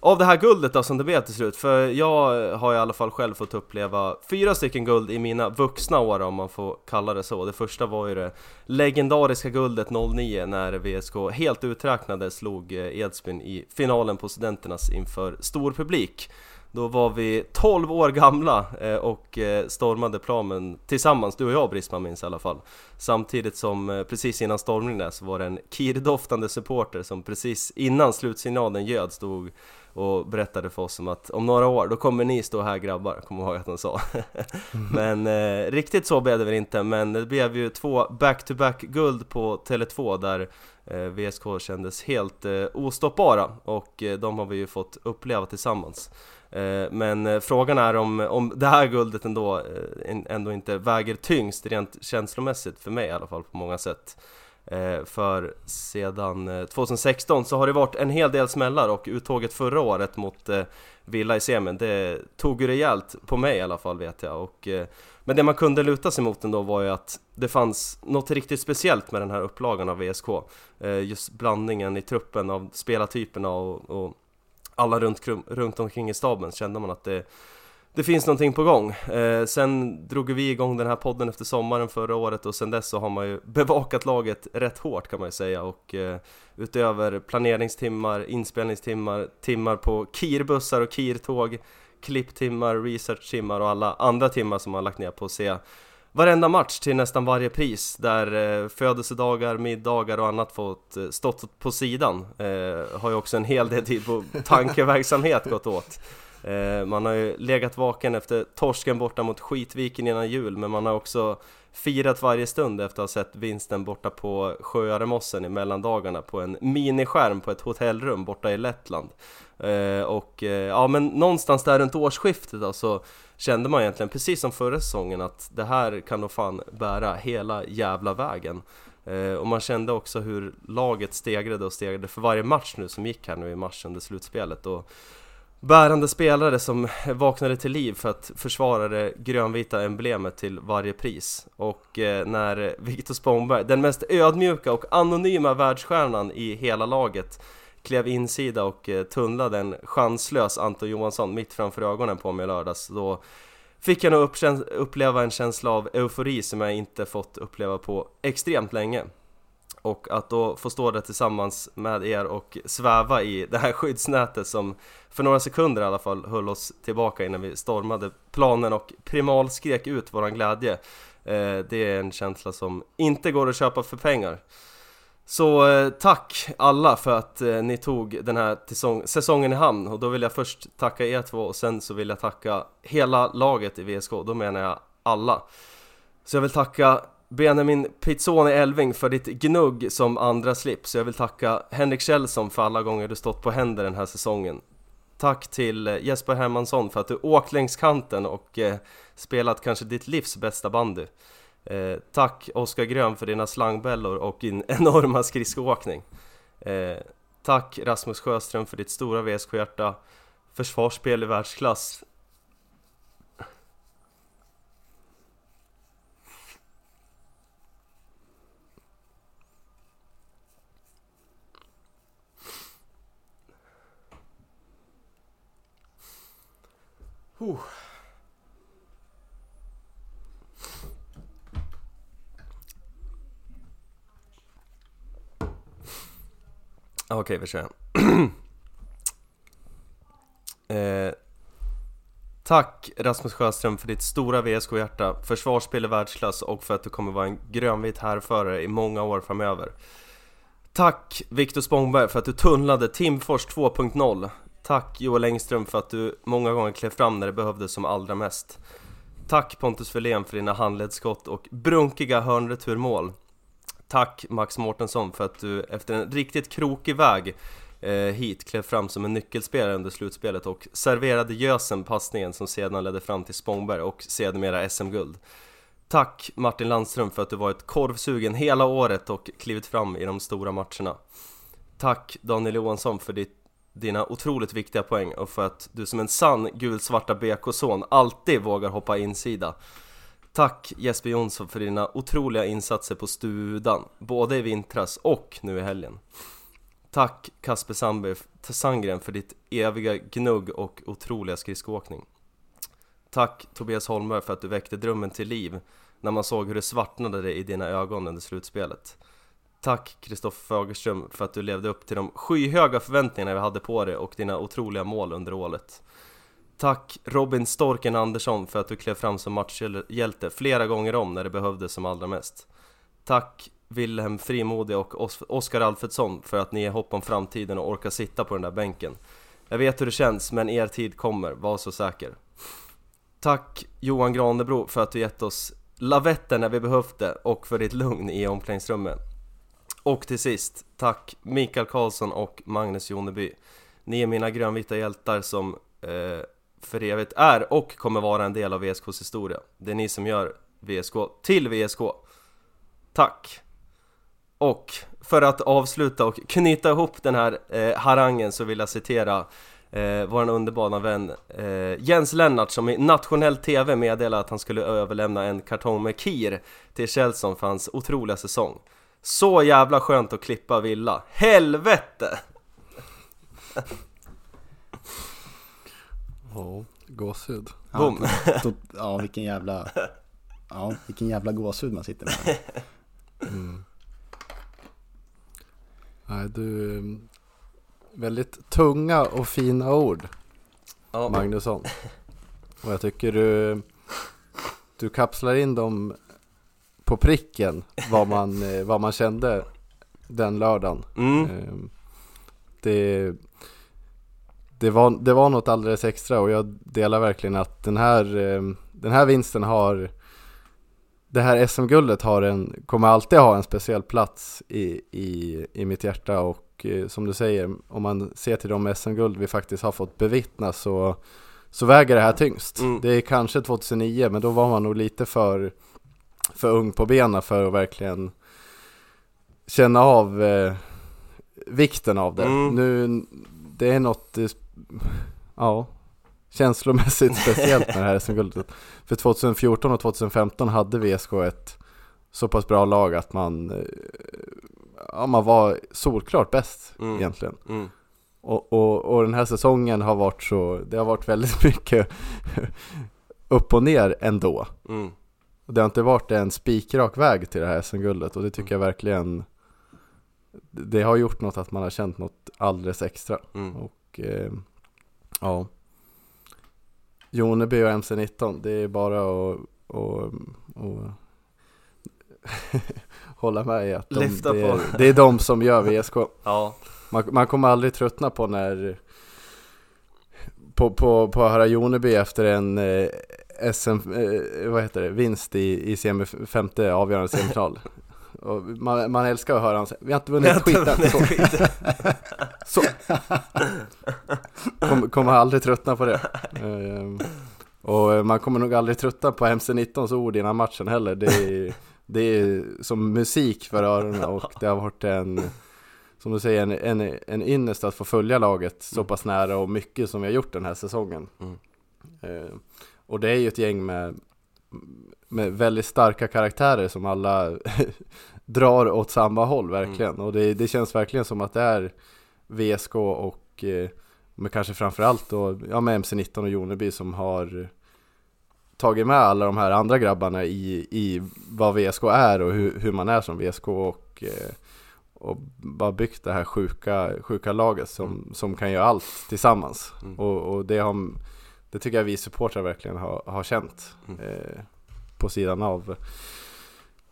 av det här guldet då som det blev till slut, för jag har i alla fall själv fått uppleva fyra stycken guld i mina vuxna år om man får kalla det så. Det första var ju det legendariska guldet 09 när VSK helt uträknade slog eh, Edsbyn i finalen på Studenternas inför stor publik. Då var vi 12 år gamla eh, och eh, stormade planen tillsammans, du och jag Brisman minns i alla fall. Samtidigt som precis innan stormningen där så var det en kirdoftande supporter som precis innan slutsignalen göd stod och berättade för oss om att om några år då kommer ni stå här grabbar, kommer ihåg att han sa. men eh, riktigt så blev det väl inte, men det blev ju två back-to-back guld på Tele2 där eh, VSK kändes helt eh, ostoppbara och eh, de har vi ju fått uppleva tillsammans. Eh, Men eh, frågan är om, om det här guldet ändå, eh, ändå inte väger tyngst rent känslomässigt för mig i alla fall på många sätt. Eh, för sedan eh, 2016 så har det varit en hel del smällar och uttåget förra året mot eh, Villa i semin, det tog ju rejält på mig i alla fall vet jag. Och, men det man kunde luta sig mot ändå var ju att det fanns något riktigt speciellt med den här upplagan av VSK. Just blandningen i truppen av spelartyperna och, och alla runt, runt omkring i staben kände man att det det finns någonting på gång. Eh, sen drog vi igång den här podden efter sommaren förra året och sen dess så har man ju bevakat laget rätt hårt kan man ju säga och eh, utöver planeringstimmar, inspelningstimmar, timmar på kirbussar och kirtåg, klipptimmar, researchtimmar och alla andra timmar som man lagt ner på att se varenda match till nästan varje pris där eh, födelsedagar, middagar och annat fått eh, stått på sidan eh, har ju också en hel del tid på tankeverksamhet gått åt. Eh, man har ju legat vaken efter torsken borta mot Skitviken innan jul men man har också firat varje stund efter att ha sett vinsten borta på Sjöaremossen i mellandagarna på en miniskärm på ett hotellrum borta i Lettland. Eh, och eh, ja men någonstans där runt årsskiftet då, så kände man egentligen precis som förra säsongen att det här kan nog fan bära hela jävla vägen. Och man kände också hur laget stegrade och stegrade för varje match nu som gick här nu i mars under slutspelet. Och bärande spelare som vaknade till liv för att försvara det grönvita emblemet till varje pris. Och eh, när Viktor Spångberg, den mest ödmjuka och anonyma världsstjärnan i hela laget, klev insida och eh, tunnlade en chanslös Anton Johansson mitt framför ögonen på mig i lördags, då fick jag nog uppleva en känsla av eufori som jag inte fått uppleva på extremt länge. Och att då få stå där tillsammans med er och sväva i det här skyddsnätet som för några sekunder i alla fall höll oss tillbaka innan vi stormade planen och primalskrek ut våran glädje. Eh, det är en känsla som inte går att köpa för pengar. Så eh, tack alla för att eh, ni tog den här säsongen i hamn och då vill jag först tacka er två och sen så vill jag tacka hela laget i VSK, då menar jag alla. Så jag vill tacka Benjamin Pizzoni Elving för ditt gnugg som andra slips. Jag vill tacka Henrik Kjellson för alla gånger du stått på händer den här säsongen. Tack till eh, Jesper Hermansson för att du åkt längs kanten och eh, spelat kanske ditt livs bästa bandy. Eh, tack Oskar Grön för dina slangbällor och din enorma skridskoåkning. Eh, tack Rasmus Sjöström för ditt stora VSK-hjärta, försvarsspel i världsklass Okej, okay, vi kör. eh, tack Rasmus Sjöström för ditt stora VSK-hjärta, försvarsspel i världsklass och för att du kommer vara en grönvit härförare i många år framöver. Tack Viktor Spångberg för att du tunnlade Timfors 2.0 Tack Joel Engström för att du många gånger klev fram när det behövdes som allra mest. Tack Pontus Verlén för dina handledsskott och brunkiga hörnreturmål. Tack Max Mårtensson för att du efter en riktigt krokig väg eh, hit klev fram som en nyckelspelare under slutspelet och serverade gösen passningen som sedan ledde fram till Spångberg och sedermera SM-guld. Tack Martin Landström för att du varit korvsugen hela året och klivit fram i de stora matcherna. Tack Daniel Johansson för ditt dina otroligt viktiga poäng och för att du som en sann gulsvarta BK-son alltid vågar hoppa insida. Tack Jesper Jonsson för dina otroliga insatser på Studan, både i vintras och nu i helgen. Tack Kasper Sandgren för ditt eviga gnugg och otroliga skridskoåkning. Tack Tobias Holmberg för att du väckte drömmen till liv när man såg hur det svartnade i dina ögon under slutspelet. Tack Kristoffer Fagerström för att du levde upp till de skyhöga förväntningarna vi hade på dig och dina otroliga mål under året. Tack Robin Storken Andersson för att du klev fram som matchhjälte flera gånger om när det behövdes som allra mest. Tack Wilhelm Frimodig och Oskar Alfredsson för att ni ger hopp om framtiden och orkar sitta på den där bänken. Jag vet hur det känns, men er tid kommer, var så säker. Tack Johan Granebro för att du gett oss lavetten när vi behövt det och för ditt lugn i omklädningsrummet. Och till sist, tack Mikael Karlsson och Magnus Joneby. Ni är mina grönvita hjältar som eh, för evigt är och kommer vara en del av VSKs historia. Det är ni som gör VSK till VSK. Tack! Och för att avsluta och knyta ihop den här eh, harangen så vill jag citera eh, vår underbara vän eh, Jens Lennart som i nationell TV meddelade att han skulle överlämna en kartong med Kir till Kjellson för hans otroliga säsong. Så jävla skönt att klippa Villa. Helvete! Ja, gåshud. Boom. Ja, to- ja, vilken jävla... Ja, vilken jävla gåshud man sitter med. Nej, du... eh, Väldigt tunga och fina ord, Ja, Magnusson. Och jag tycker du... Du kapslar in dem på pricken, vad man, eh, vad man kände den lördagen. mm, Ehm, Det, det, var, det var något alldeles extra och jag delar verkligen att den här, ehm, den här vinsten har det här SM-guldet har en, kommer alltid ha en speciell plats i, i, i mitt hjärta och eh, som du säger, om man ser till de SM-guld vi faktiskt har fått bevittna så, så väger det här tyngst. Mm. Det är kanske 2009 men då var man nog lite för, för ung på benen för att verkligen känna av eh, vikten av det. Mm. Nu, det är något, eh, ja, känslomässigt speciellt med det här SM-guldet. För 2014 och 2015 hade VSK ett så pass bra lag att man, eh, ja, man var solklart bäst Mm. egentligen. mm, Och, och, och den här säsongen har varit så, det har varit väldigt mycket upp och ner ändå. mm, Och det har inte varit en spikrak väg till det här SM-guldet och det tycker jag verkligen Det har gjort något att man har känt något alldeles extra. Mm. och eh, ja. Joneby och MC19 det är bara att och, och hålla med i att de, det, på. är, det är de som gör VSK Ja, man, man kommer aldrig tröttna på när på, på, på att höra Joneby efter en eh, SM, eh, vad heter det, vinst i, i semi, femte avgörande semifinal. Man, man älskar att höra säga, vi har inte vunnit skiten. Så, så. Kommer kommer aldrig tröttna på det. Ehm, och man kommer nog aldrig tröttna på MC19s ord innan matchen heller. Det är, det är som musik för öronen och det har varit en som du säger, en, en, en ynnest att få följa laget så pass nära och mycket som vi har gjort den här säsongen. Mm. Och det är ju ett gäng med, med väldigt starka karaktärer som alla drar åt samma håll verkligen. Och det, det känns verkligen som att det är VSK och eh, men kanske framförallt då, ja med MC19 och Joneby som har tagit med alla de här andra grabbarna i, i vad VSK är och hur, hur man är som VSK och eh, och bara byggt det här sjuka, sjuka laget som, som kan göra allt tillsammans. Mm. Och, och det, har, det tycker jag vi supportrar verkligen har, har känt Mm. eh, på, sidan av,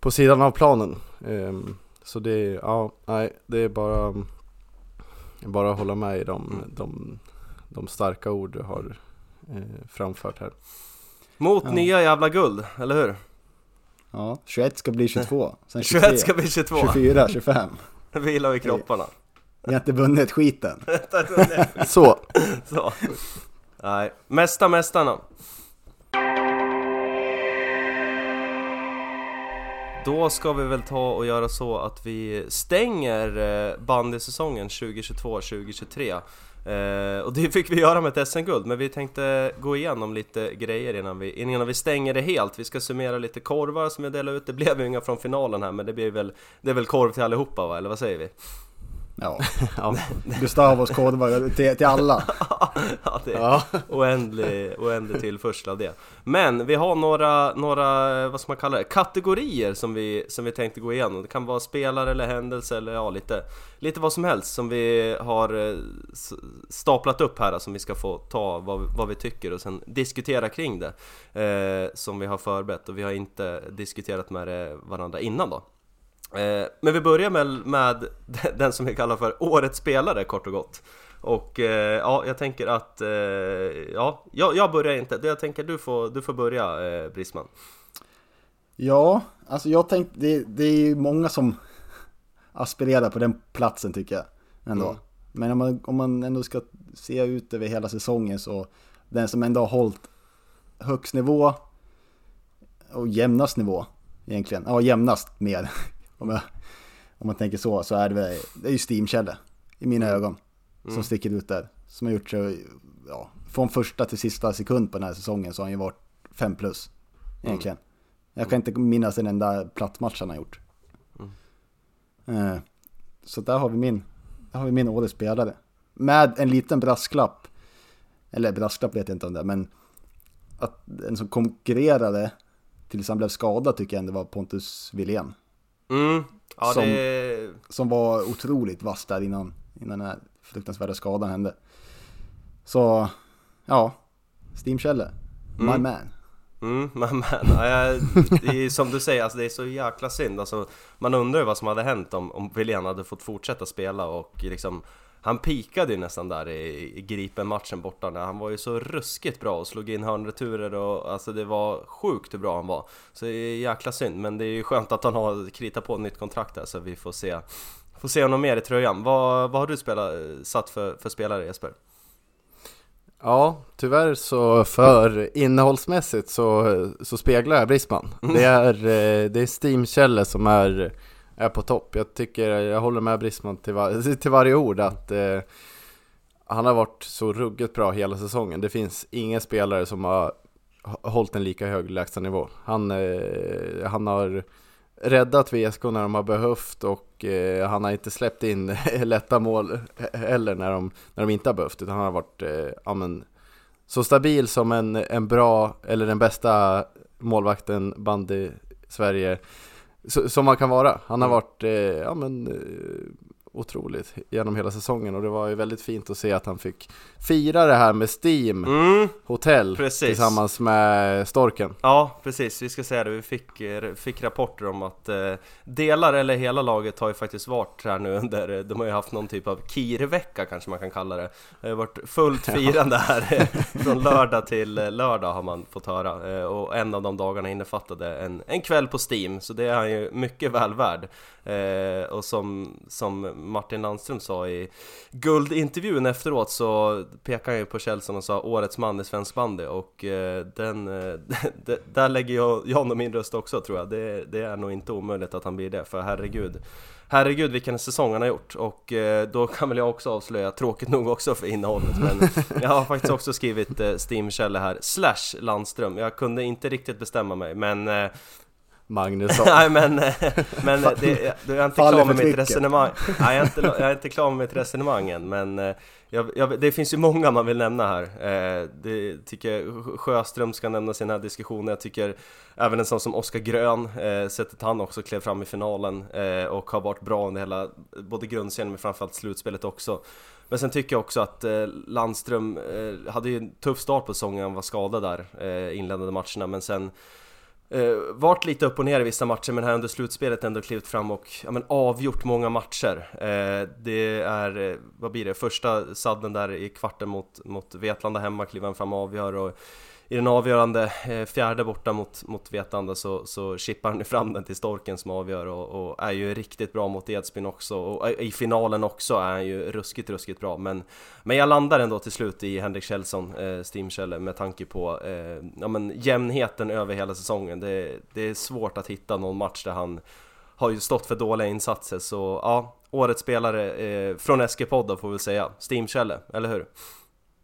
på sidan av planen. Eh, så det, är- ja, nej, det är bara, bara att hålla med i de, Mm. de, de starka ord du har eh, framfört här. mot Ja. nya jävla guld, eller hur? Ja, 21 ska bli 22, sen 23, 21 ska bli 22, 24, 25. vila i kropparna Vi har inte vunnit skiten. Så, Så. Nej, mesta mästarna Då ska vi väl ta och göra så att vi stänger eh, bandysäsongen 2022-2023 eh, Och det fick vi göra med ett SM-guld, men vi tänkte gå igenom lite grejer innan vi, innan vi stänger det helt. Vi ska summera lite korvar som vi delade ut, det blev ju inga från finalen här men det blir väl Det är väl korv till allihopa va, eller vad säger vi? Ja, ja, Gustavos kodvar till, till alla. ja, det är ja. oändlig, oändlig tillförsel av det. Men vi har några, några, vad ska man kalla det, kategorier som vi, som vi tänkte gå igenom. Det kan vara spelare eller händelse eller ja, lite, lite vad som helst som vi har eh, staplat upp här som vi ska få ta vad, vad vi tycker och sen diskutera kring det. Eh, som vi har förberett och vi har inte diskuterat med varandra innan då. Eh, Men vi börjar med, med den som vi kallar för Årets spelare kort och gott Och eh, ja, jag tänker att, eh, ja, jag, jag börjar inte, jag tänker du får, du får börja eh, Brisman Ja, alltså jag tänkte, det, det är ju många som aspirerar på den platsen tycker jag. Ändå. Mm. Men om man, om man ändå ska se ut över hela säsongen så den som ändå har hållit högst nivå och jämnast nivå egentligen. Ja, jämnast mer. Om jag, om man tänker så, så är det, det är ju Steam-Kjelle i mina ögon. Som sticker ut där. Som har gjort så, ja, från första till sista sekund på den här säsongen så har han ju varit 5 plus. Egentligen. Jag kan inte minnas en enda plattmatch han har gjort. Eh, så där har vi min, där har vi min årets spelare. Med en liten brasklapp. Eller brasklapp vet jag inte om det men att en som konkurrerade tills han blev skadad tycker jag ändå var Pontus Wilén. Mm. Ja, Som- det... Som var otroligt vass där innan, innan den här fruktansvärda skadan hände. Så, ja. Steam-Kjelle. My Mm. man. Mm, men, men ja, jag- det är som du säger, alltså, det är så jäkla synd. Alltså, man undrar ju vad som hade hänt om, om William hade fått fortsätta spela och liksom han pikade ju nästan där i, Gripen-matchen borta när han var ju så ruskigt bra och slog in hörnreturer och alltså det var sjukt hur bra han var. Så det är jäkla synd, men det är ju skönt att han har kritat på ett nytt kontrakt där så vi får se Får se honom mer i tröjan. Vad, vad har du spelat, satt för, för spelare Jesper? Ja, tyvärr så för innehållsmässigt så, så speglar jag Brisman. Det är, eh, det är Steam-Kjelle som är, är på topp. Jag tycker, jag håller med Brisman till, var, till varje ord att eh, han har varit så ruggigt bra hela säsongen. Det finns ingen spelare som har hållit en lika hög lägstanivå. Han, eh, han har räddat VSK när de har behövt och eh, han har inte släppt in lätta mål heller när de, när de inte har behövt utan han har varit eh, amen, så stabil som en, en bra eller den bästa målvakten bandy Sverige som man kan vara. Han har Mm. varit eh, ja, men, eh, otroligt genom hela säsongen och det var ju väldigt fint att se att han fick fira det här med Steam Mm, Hotel Precis. tillsammans med Storken. Ja, precis. Vi ska säga det. Vi fick, eh, fick rapporter om att eh, delar eller hela laget har ju faktiskt varit här nu under, eh, de har ju haft någon typ av kirvecka kanske man kan kalla det. Det har varit fullt firande här eh, från lördag till lördag har man fått höra. Och en av de dagarna innefattade en, en kväll på Steam, så det är han ju mycket väl värd. Eh, och som, som Martin Landström sa i guldintervjun efteråt så pekade han ju på Kjellson och sa årets man i svensk bandy och eh, den, eh, där lägger jag, jag nog min röst också tror jag. Det, det är nog inte omöjligt att han blir det för herregud Herregud vilken säsong han har gjort och eh, då kan väl jag också avslöja, tråkigt nog också för innehållet men jag har faktiskt också skrivit Steam-källa här, slash Landström. Jag kunde inte riktigt bestämma mig men Magnusson. Nej men, eh, men eh, det, då är jag inte klar med mitt resonemang Nej jag är inte, jag är inte klar med mitt resonemang än men eh, jag, jag, det finns ju många man vill nämna här. Eh, Det tycker jag Sjöström ska den här diskussionen Jag tycker även en sån som Oskar Grön eh, Sättet han också klev fram i finalen eh, Och har varit bra under hela Både grundserien men framförallt slutspelet också. Men sen tycker jag också att eh, Landström hade ju en tuff start på säsongen, han var skadad där eh, inledande matcherna men sen Eh, varit lite upp och ner i vissa matcher men här under slutspelet ändå klivit fram och ja, men avgjort många matcher. Eh, det är, eh, vad blir det, första sadden där i kvarten mot, mot Vetlanda hemma kliver han fram och avgör och i den avgörande eh, fjärde borta mot, mot Vetlanda så, så chippar han ju fram den till Storken som avgör och, och är ju riktigt bra mot Edsbyn också och i finalen också är han ju ruskigt, ruskigt bra men men jag landar ändå till slut i Henrik Kjellson, eh, Steamkälle, med tanke på eh, ja, men jämnheten över hela säsongen. Det, det är svårt att hitta någon match där han har ju stått för dåliga insatser, så ja, årets spelare eh, från SG-podden får vi säga, Steamkälle, eller hur?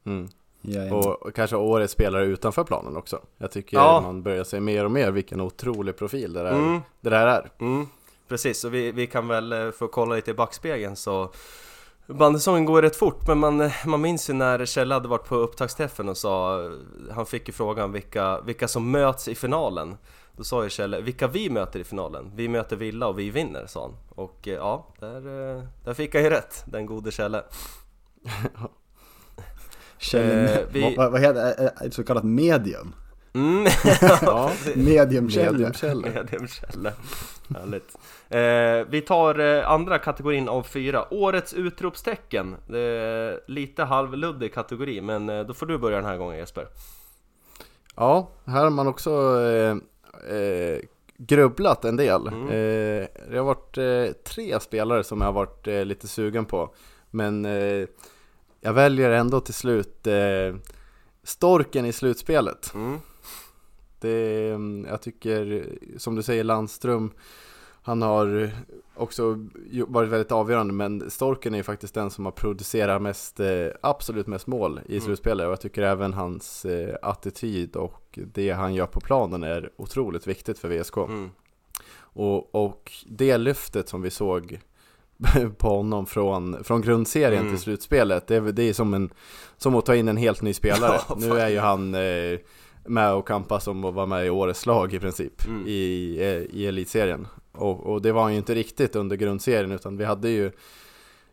Mm. Jajamän. Och, kanske årets spelare utanför planen också. Jag tycker Ja. man börjar se mer och mer vilken otrolig profil det där, Mm. det där är. Mm, precis, och vi, vi kan väl eh, få kolla lite i backspegeln så Bandysäsongen går rätt fort men man, man minns ju när Kjell hade varit på upptaktsträffen och sa Han fick ju frågan vilka, vilka som möts i finalen Då sa ju Kjell, vilka vi möter i finalen? Vi möter Villa och vi vinner, sa han Och eh, ja, där, eh, där fick han ju rätt, den gode Kjelle Kjell, Eh, vi- vad, vad heter det? Ett så kallat medium. mm. Ja, Medium-Kjell. mediumkällor. Mediumkälla. Härligt. Eh, vi tar eh, andra kategorin av fyra. Årets utropstecken. Det är lite halvluddig kategori, men eh, då får du börja den här gången Jesper. Ja, här har man också eh, eh, grubblat en del. Mm. Eh, det har varit eh, tre spelare som jag har varit eh, lite sugen på. Men eh, jag väljer ändå till slut eh, Storken i slutspelet. Mm. Det, jag tycker, som du säger, Landström Han har också varit väldigt avgörande, men Storken är ju faktiskt den som har producerat mest, eh, absolut mest mål i slutspelet och jag tycker även hans eh, attityd och det han gör på planen är otroligt viktigt för VSK. Mm. Och, och det lyftet som vi såg på honom från, från grundserien Mm. till slutspelet, det är, det är som, en, som att ta in en helt ny spelare. Ja, nu är ju han eh, med och kampas om att vara med i årets lag i princip Mm. i, eh, i elitserien. Och, och det var han ju inte riktigt under grundserien utan vi hade ju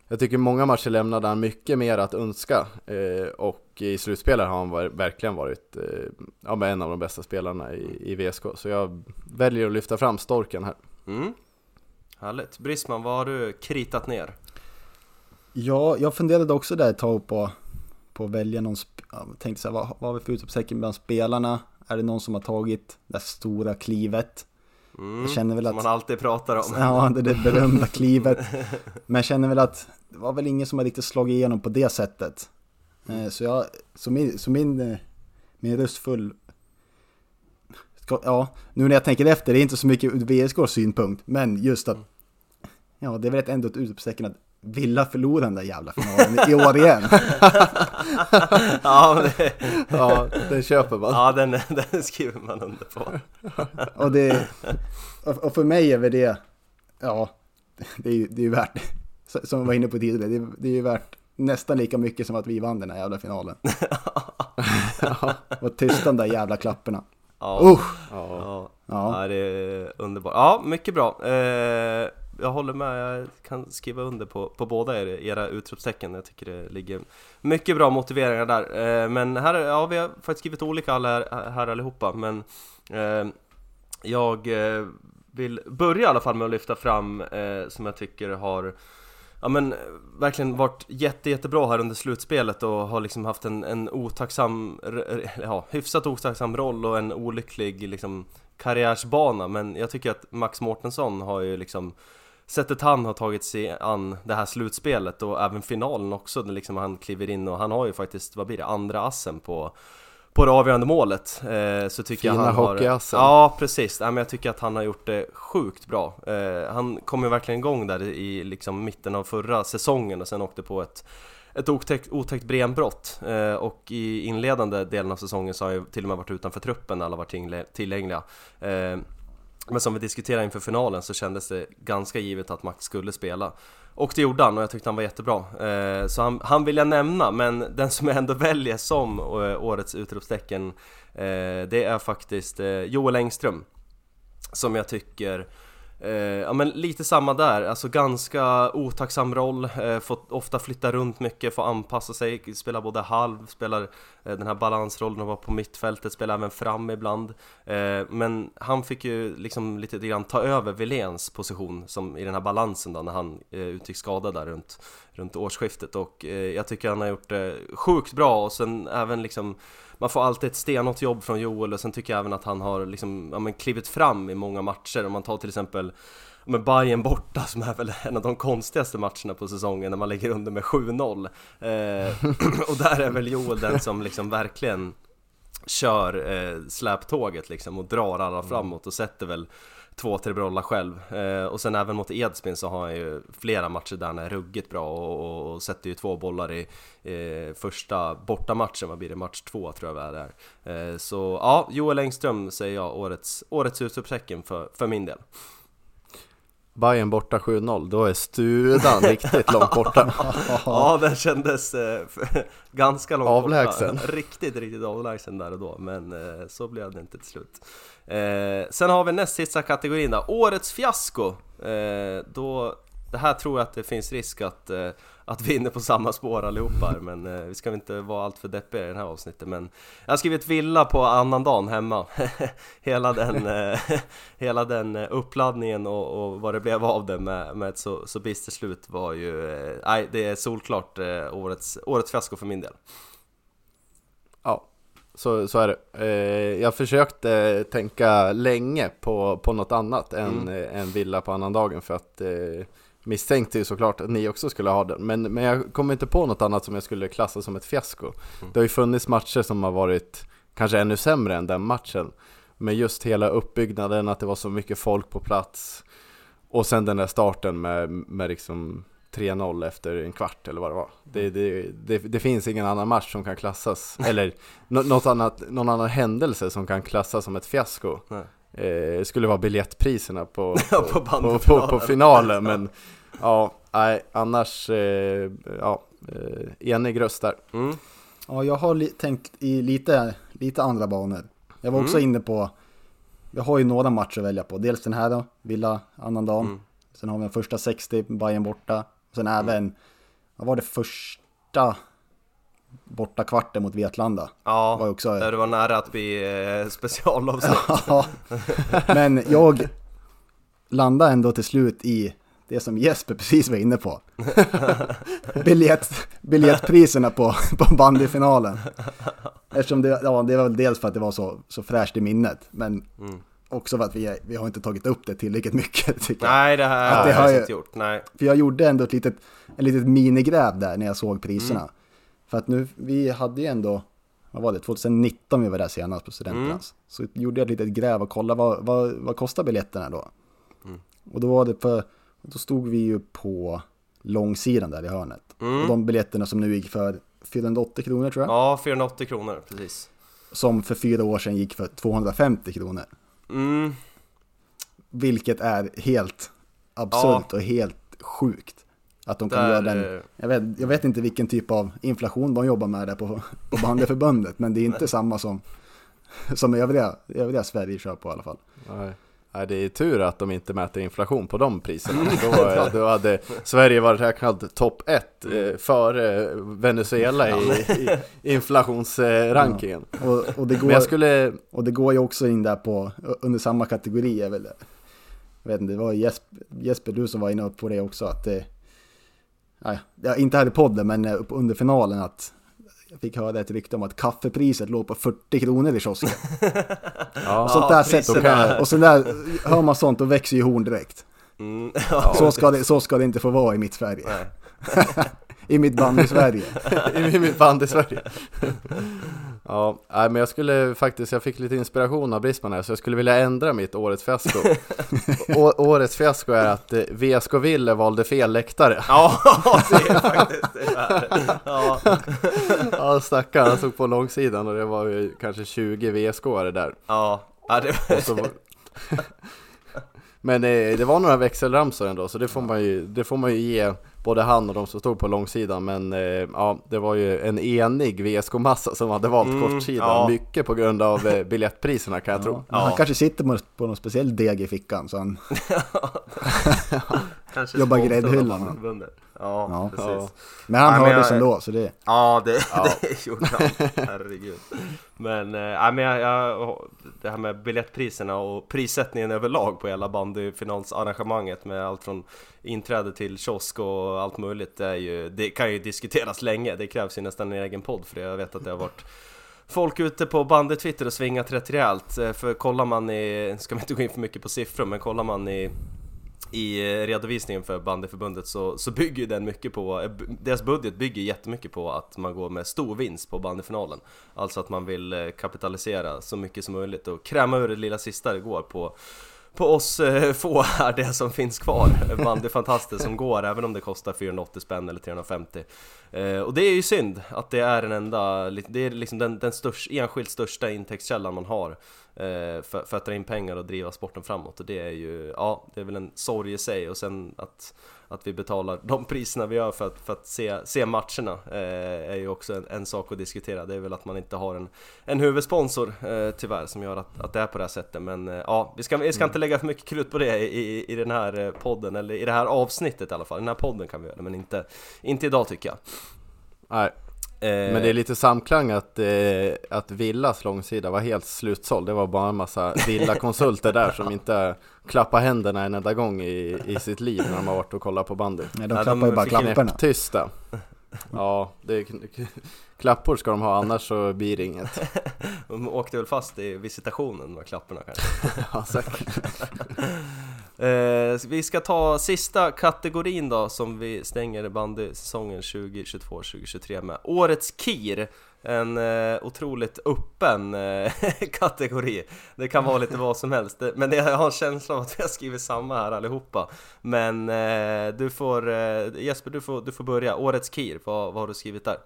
jag tycker många matcher lämnade han mycket mer att önska eh, och i slutspelet har han var, verkligen varit eh, ja, en av de bästa spelarna i, i VSK. Så jag väljer att lyfta fram Storken här. Mm. Härligt. Brisman, vad har du kritat ner? Ja, jag funderade också där ett tag på, på att välja någon, sp- ja, tänkte så här, vad, vad har vi för utropstecken bland spelarna? Är det någon som har tagit det stora klivet? Mm. Jag känner väl Som att- man alltid pratar om. Ja, det där berömda klivet. Men jag känner väl att det var väl ingen som har riktigt slagit igenom på det sättet. Eh, Så, jag, så, min, så min, eh, min röstfull... Ska, ja, nu när jag tänker efter, det är inte så mycket ur VSKs synpunkt, men just att... Ja, det är väl ändå ett utropstecken att Villa förlorar den där jävla finalen i år igen. ja, det, Ja, det köper man. ja den, den skriver man under på. Och, det, och för mig är väl det, ja, det är ju det är värt, som jag var inne på tidigare, det är, det är ju värt nästan lika mycket som att vi vann den här jävla finalen. Och tysta de där jävla klapperna. Ja! Ja. ja. Ja. ja, det är underbart. Ja, mycket bra. Eh, jag håller med, jag kan skriva under på, på båda er, era utropstecken. Jag tycker det ligger mycket bra motiveringar där. Eh, men här, ja, vi har faktiskt skrivit olika alla här, här allihopa, men eh, jag eh, vill börja i alla fall med att lyfta fram eh, som jag tycker har Ja men verkligen varit jätte, jättebra här under slutspelet och har liksom haft en, en otacksam, ja hyfsat otacksam roll och en olycklig liksom karriärsbana Men jag tycker att Max Mårtensson har ju liksom Sättet han har tagit sig an det här slutspelet och även finalen också, där liksom han kliver in och han har ju faktiskt, vad blir det, andra assen på på det avgörande målet eh, så tycker Fina jag han har... Ja, precis. Nej, men jag tycker att han har gjort det sjukt bra. Eh, han kom ju verkligen igång där i liksom mitten av förra säsongen och sen åkte på ett ett otäckt, otäckt benbrott eh, och i inledande delen av säsongen så har ju till och med varit utanför truppen när alla var tingle- tillgängliga. Eh, men som vi diskuterade inför finalen så kändes det ganska givet att Max skulle spela. Och det gjorde han och jag tyckte han var jättebra. Eh, så han, han vill jag nämna, men den som jag ändå väljer som eh, årets utropstecken eh, Det är faktiskt eh, Joel Engström. Som jag tycker Eh, ja men lite samma där, alltså ganska otacksam roll, eh, fått ofta flytta runt mycket, få anpassa sig, spela både halv, spelar eh, den här balansrollen och vara på mittfältet, spelar även fram ibland. Eh, men han fick ju liksom lite grann ta över Wiléns position som i den här balansen då när han eh, utgick skada där runt, runt årsskiftet. Och eh, jag tycker han har gjort det sjukt bra och sen även liksom man får alltid ett stenhårt jobb från Joel och sen tycker jag även att han har liksom, ja, men klivit fram i många matcher. Om man tar till exempel med Bayern borta som är väl en av de konstigaste matcherna på säsongen när man ligger under med 7-0. Eh, och där är väl Joel den som liksom verkligen kör eh, släptåget liksom och drar alla framåt och sätter väl två, tre bollar själv. Eh, och sen även mot Edsbyn så har han ju flera matcher där han är ruggigt bra och, och, och sätter ju två bollar i eh, första bortamatchen, vad blir det? Match två tror jag det är där. Eh, så ja, Joel Engström säger jag årets, årets utropstecken för, för min del. Bayern borta 7-0, då är studan riktigt långt borta. Ja, den kändes eh, ganska långt Avlägsen. borta. Riktigt, riktigt avlägsen där och då, men eh, så blev det inte till slut. Eh, sen har vi näst sista kategorin då, Årets fiasko. Eh, då, det här tror jag att det finns risk att, eh, att vi är inne på samma spår allihopa men eh, vi ska väl inte vara allt för deppiga i det här avsnittet. Men jag har skrivit villa på annandagen hemma. hela, den, eh, hela den eh, uppladdningen och, och vad det blev av det med, med ett så, så bistert slut var ju... eh, Nej, det är solklart eh, årets, årets fiasko för min del. Så, så är det. Eh, jag försökte tänka länge på, på något annat än, eh, än Villa på annandagen för att eh, misstänkte ju såklart att ni också skulle ha den. Men, men jag kom inte på något annat som jag skulle klassa som ett fiasko. Det har ju funnits matcher som har varit kanske ännu sämre än den matchen. Men just hela uppbyggnaden, att det var så mycket folk på plats Och sen den där starten med, med liksom 3-0 efter en kvart eller vad det var. Det, det, det, det finns ingen annan match som kan klassas, eller nå- något annat, någon annan händelse som kan klassas som ett fiasko. Eh, skulle vara biljettpriserna på, på, på på, på, på finalen, men ja, nej, annars, eh, ja, eh, enig röst där. Mm. Ja, jag har li- tänkt i lite, lite andra banor. Jag var också Mm. inne på, jag har ju några matcher att välja på. Dels den här då, Villa, annandagen. Mm. Sen har vi den första 60, Bayern borta. Och sen även, vad var det första borta kvarten mot Vetlanda? Ja, Var också- där det var nära att bli eh, specialavsnitt. Ja, men jag landade ändå till slut i det som Jesper precis var inne på. Biljett, biljettpriserna på, på bandyfinalen. Eftersom det, ja, det var väl dels för att det var så, så fräscht i minnet, men Mm. Också för att vi, vi har inte tagit upp det tillräckligt mycket tycker jag. Nej, det här Att det jag har ju- inte gjort. Nej. För jag gjorde ändå ett litet, en litet minigräv där när jag såg priserna. Mm. För att nu, vi hade ju ändå, vad var det, 2019 vi var där senast på studentplats. Så gjorde jag ett litet gräv och kollade vad, vad, vad kostar biljetterna då? Mm. Och då var det på, då stod vi ju på långsidan där i hörnet. Mm. Och de biljetterna som nu gick för 480 kronor tror jag. Ja, 480 kronor, precis. Som för fyra år sedan gick för 250 kronor. Mm. Vilket är helt absurt och helt sjukt. Att de kan Där, göra den. eh, Jag vet, jag vet inte vilken typ av inflation de jobbar med där på, på bandyförbundet. men det är inte samma som, som övriga, övriga Sverige kör på i alla fall. Nej. Nej, det är tur att de inte mäter inflation på de priserna. Då, då hade Sverige varit räknad topp ett eh, före Venezuela i, i inflationsrankingen. Och, och, det går, Men jag skulle, och det går ju också in där på, under samma kategori. Jag, väl, jag vet inte, det var Jesper, Jesper du som var inne på det också. Att det, nej, inte här i podden men under finalen att jag fick höra ett rykte om att kaffepriset låg på 40 kronor i kiosken. ja, Och sånt där sätt, priserna. och så där, hör man sånt då växer ju horn direkt. Mm. Ja, Så ska, det, så ska det inte få vara i mitt Sverige. I mitt bandy-Sverige. i mitt band i Sverige. Ja, nej, men jag skulle faktiskt, jag fick lite inspiration av Brisman här, så jag skulle vilja ändra mitt årets fiasko. Å, årets fiasko är att eh, VSK Ville valde fel läktare. ja, det är faktiskt det. Är. Ja. Ja, stackarn, han stod på långsidan och det var ju kanske 20 VSK-are där. Ja, ja det, var... Men eh, det var några växelramsor ändå, så det får man ju, det får man ju ge både han och de som stod på långsidan. Men eh, ja, det var ju en enig VSK-massa som hade valt Mm, kortsidan. ja. Mycket på grund av eh, biljettpriserna kan jag tro. Men Han kanske sitter på, på någon speciell deg i fickan så han, kanske Jobbar gräddhyllan. Ja, Ja. precis. Ja. Ja. men han Ja, men hördes jag- ändå så det, det, det gjorde han. Herregud. Men, äh, men jag, jag, det här med biljettpriserna och prissättningen överlag på hela bandyfinalsarrangemanget med allt från inträde till kiosk och allt möjligt. Det, är ju, det kan ju diskuteras länge. Det krävs ju nästan en egen podd för det. Jag vet att det har varit folk ute på bandy-Twitter och svingat rätt rejält. Eh, För kollar man i, ska vi inte gå in för mycket på siffror, men kollar man i i redovisningen för bandyförbundet så, så bygger den mycket på, deras budget bygger jättemycket på att man går med stor vinst på bandyfinalen. Alltså att man vill eh, kapitalisera så mycket som möjligt och kräma ur det lilla sista det går på på oss eh, få här det som finns kvar, bandyfantaster som går även om det kostar 480 spänn eller 350 eh, Och det är ju synd att det är den enda, det är liksom den, den störst, enskilt största intäktskällan man har för, för att dra in pengar och driva sporten framåt och det är ju, ja det är väl en sorg i sig och sen att att vi betalar de priserna vi gör för att, för att se, se matcherna eh, är ju också en, en sak att diskutera. Det är väl att man inte har en, en huvudsponsor eh, tyvärr som gör att, att det är på det här sättet. Men eh, ja, vi ska, vi ska inte lägga för mycket krut på det i, i, i den här eh, podden, eller i det här avsnittet i alla fall. Den här podden kan vi göra men inte, inte idag tycker jag. Nej, Eh, men det är lite samklang att, eh, att Villas långsida var helt slutsåld. Det var bara en massa Villa-konsulter där som inte klappar händerna en enda gång i, i sitt liv när de har varit och kollat på bandy. nej, de Ja, klappar de ju bara klapparna. Tysta. Ja, det är, klappor ska de ha annars så blir det inget. De åkte väl fast i visitationen med klapparna kanske. Ja, säkert. Eh, vi ska ta sista kategorin då som vi stänger bandysäsongen 2022-2023 med. Årets KIR. En eh, otroligt öppen eh, kategori. Det kan vara lite vad som helst. Det- Men jag har en känsla av att vi har skrivit samma här allihopa. Men eh, du får, eh, Jesper du får, du får börja. Årets KIR, vad, vad har du skrivit där?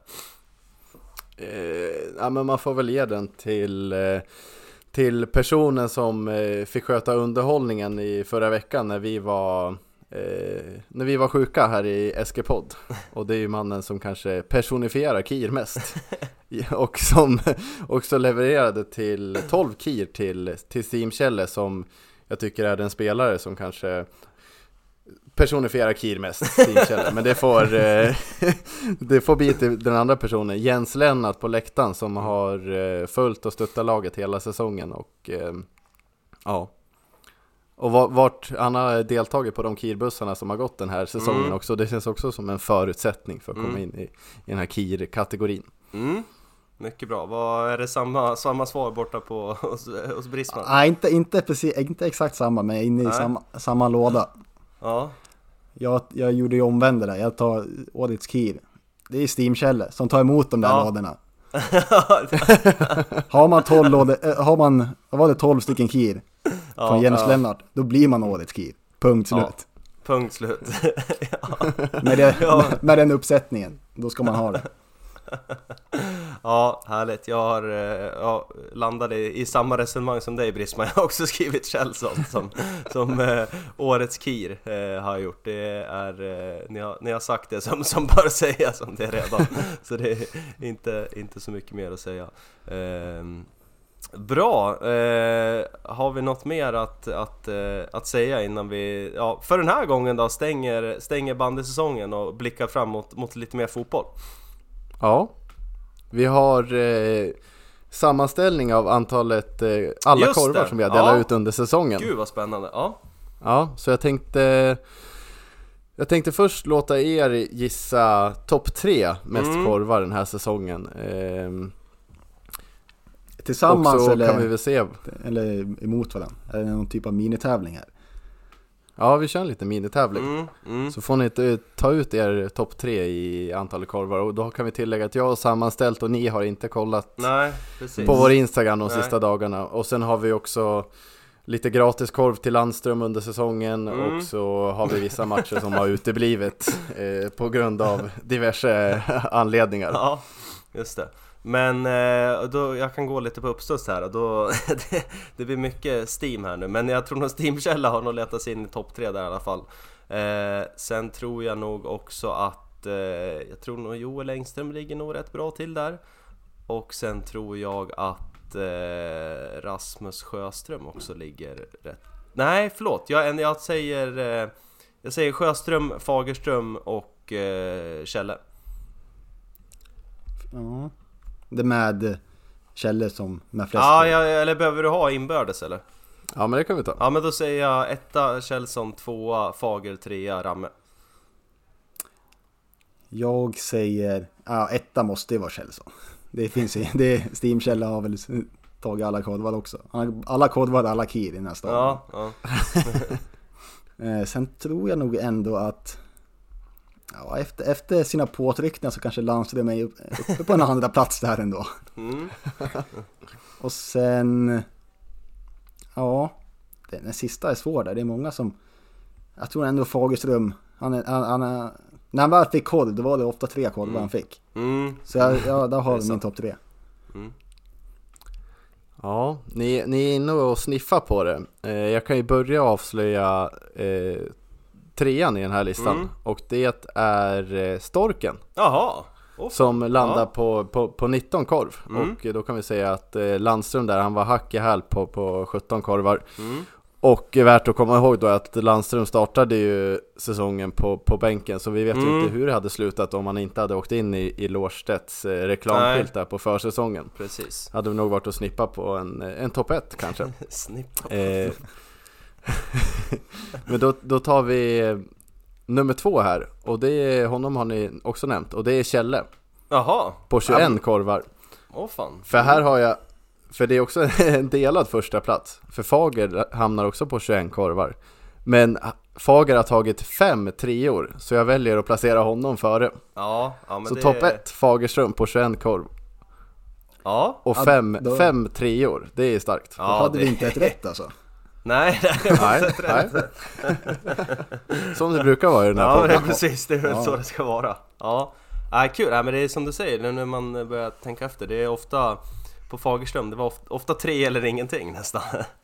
Eh, ja, men man får väl ge den till, eh, till personen som eh, fick sköta underhållningen i förra veckan när vi var eh, när vi var sjuka här i SG-podd och det är ju mannen som kanske personifierar KIR mest. Och som också levererade till 12 KIR till, till Steam Kjelle som jag tycker är den spelare som kanske personifierar KIR mest, Kjelle. men det får, eh, det får bli till den andra personen, Jens Lennart på läktaren som har eh, följt och stöttat laget hela säsongen och eh, ja och va- vart han har deltagit på de KIR-bussarna som har gått den här säsongen Mm. också, det känns också som en förutsättning för att komma Mm. in i, i den här KIR-kategorin. Mm. Mycket bra. Vad är det samma, samma svar borta på hos, hos Brisman? Nej, inte, inte, precis, inte exakt samma, men inne i samma, samma låda. Ja. Jag, jag gjorde ju omvända där, jag tar årets KIR. Det är Steam-källor som tar emot de där Ja. lådorna. Har man 12 lådor, äh, har man, vad var det, 12 stycken KIR Ja, från Jens ja. Lennart, då blir man årets KIR. Punkt slut. Ja. Punkt slut. Med, det, Ja. med den uppsättningen, då ska man ha det. Ja, härligt. Jag har eh, ja, landade i, i samma resonemang som dig Brisma! Jag har också skrivit Kjellson som, som eh, årets KIR eh, har jag gjort. Det är, eh, ni, har, ni har sagt det som, som bör sägas om det redan. Så det är inte, inte så mycket mer att säga. Ehm, bra! Eh, har vi något mer att, att, eh, att säga innan vi, ja, för den här gången då, stänger, stänger bandysäsongen och blickar framåt mot lite mer fotboll? Ja, vi har eh, sammanställning av antalet, eh, alla Just korvar det, som vi har delat ja. ut under säsongen. Gud vad spännande! Ja, Ja, så jag tänkte Jag tänkte först låta er gissa topp tre mest Mm. korvar den här säsongen. Ehm, Tillsammans eller, kan vi väl se. eller emot varandra. Är det någon typ av minitävling här? Ja, vi kör en liten minitävling. mm, mm. Så får ni ta ut er topp tre i antalet korvar och då kan vi tillägga att jag har sammanställt och ni har inte kollat Nej, på vår Instagram de Nej. sista dagarna. Och sen har vi också lite gratis korv till Landström under säsongen Mm. och så har vi vissa matcher som har uteblivit eh, på grund av diverse anledningar. Ja, just det. Men eh, då, jag kan gå lite på uppstuds här och då, det, det blir mycket Steam här nu. Men jag tror nog Steam-källa har nog letat sig in i topp tre där i alla fall. Eh, Sen tror jag nog också att eh, Jag tror nog Joel Engström ligger nog rätt bra till där. Och sen tror jag att eh, Rasmus Sjöström också ligger rätt Nej förlåt, jag, jag säger eh, Jag säger Sjöström, Fagerström och eh, Kjelle. Ja. Det med källor som med flest. Ja, ja, eller behöver du ha inbördes eller? Ja men det kan vi ta. Ja men då säger jag etta Kjellson, tvåa Fager, trea Ramme Jag säger, ja etta måste ju vara Kjellson. Det finns ju, det Steam Källa har väl tagit alla kodvar också. Alla kodvar, alla kir i den här staden. Ja, ja. Eh, sen tror jag nog ändå att ja, efter, efter sina påtryckningar så kanske är upp- uppe på en andra plats där ändå. Mm. Och sen... Ja, den, den sista är svår där. Det är många som... Jag tror ändå Fagerström, han är, han, han är, när han väl fick kod, då var det ofta tre kodvar han fick. Mm. Så jag, ja, där har vi min topp tre. Ja, ni, ni är inne och sniffar på det. Eh, jag kan ju börja avslöja eh, trean i den här listan. Mm. Och det är eh, Storken. Jaha! Oh, Som landar Ja. på, på, på 19 korv. Mm. Och då kan vi säga att eh, Landström där, han var hack i häl på, på 17 korvar. Mm. Och eh, värt att komma ihåg då att Landström startade ju säsongen på, på bänken. Så vi vet ju Mm. inte hur det hade slutat om han inte hade åkt in i, i Lårstedts eh, reklamskylt där på försäsongen. Precis Hade nog varit att snippa på en, en topp 1 kanske. Snippa Eh, men då, då tar vi eh, nummer två här och det är, honom har ni också nämnt och det är Kjelle Jaha! på 21 Ja, korvar. Åh fan För här har jag, för det är också en delad första plats För Fager hamnar också på 21 korvar. Men Fager har tagit fem treor, så jag väljer att placera honom före. Ja, ja men Så det... topp 1 Fagerström på 21 korv. Ja, Och Ja, fem, då- fem treor, det är starkt. Då ja hade det... vi inte ett rätt alltså. Nej, det Nej, inte rätt. nej. Som det brukar vara i den här Ja, det podden. precis, det är väl Ja. så det ska vara. Ja, Nej, kul. Nej, men det är som du säger, nu när man börjar tänka efter. Det är ofta på Fagerström, det var ofta, ofta tre eller ingenting nästan.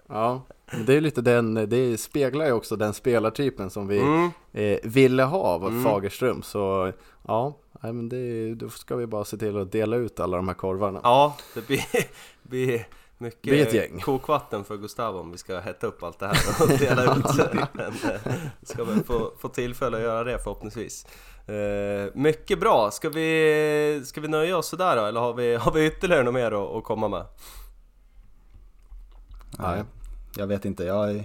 Ja, det är lite den, det speglar ju också den spelartypen som vi Mm. eh, ville ha av Mm. Fagerström. Så ja, men det, då ska vi bara se till att dela ut alla de här korvarna. Ja, det blir, blir mycket Blir ett gäng. kokvatten för Gustavo om vi ska hetta upp allt det här och dela ut. Men eh, ska väl få, få tillfälle att göra det förhoppningsvis. Eh, mycket bra, ska vi, ska vi nöja oss sådär då? Eller har vi, har vi ytterligare något mer att, att komma med? Nej. Jag vet inte, jag...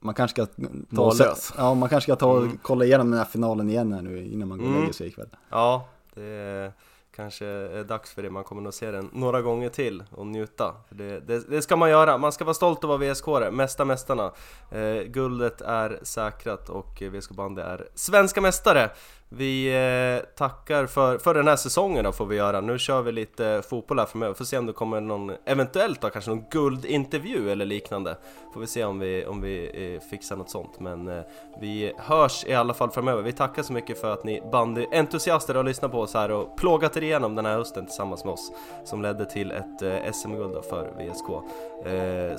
Man kanske ska ta och Ja, man kanske ska ta och Mm. kolla igenom den här finalen igen här nu innan man går och Mm. lägger sig ikväll. Ja, det är kanske är dags för det. Man kommer nog se den några gånger till och njuta. För det, det, det ska man göra. Man ska vara stolt över VSK -are. mesta mästarna. Eh, guldet är säkrat och VSK Bandy är svenska mästare. Vi eh, tackar för, för den här säsongen då får vi göra. Nu kör vi lite fotboll här framöver. Får se om det kommer någon, eventuellt då kanske någon guldintervju eller liknande. Får vi se om vi, om vi eh, fixar något sånt. Men eh, vi hörs i alla fall framöver. Vi tackar så mycket för att ni bandyentusiaster har lyssnat på oss här och plågat er igenom den här hösten tillsammans med oss. Som ledde till ett SM-guld för VSK.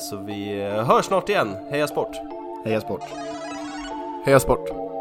Så vi hörs snart igen. Heja sport! Heja sport! Heja sport!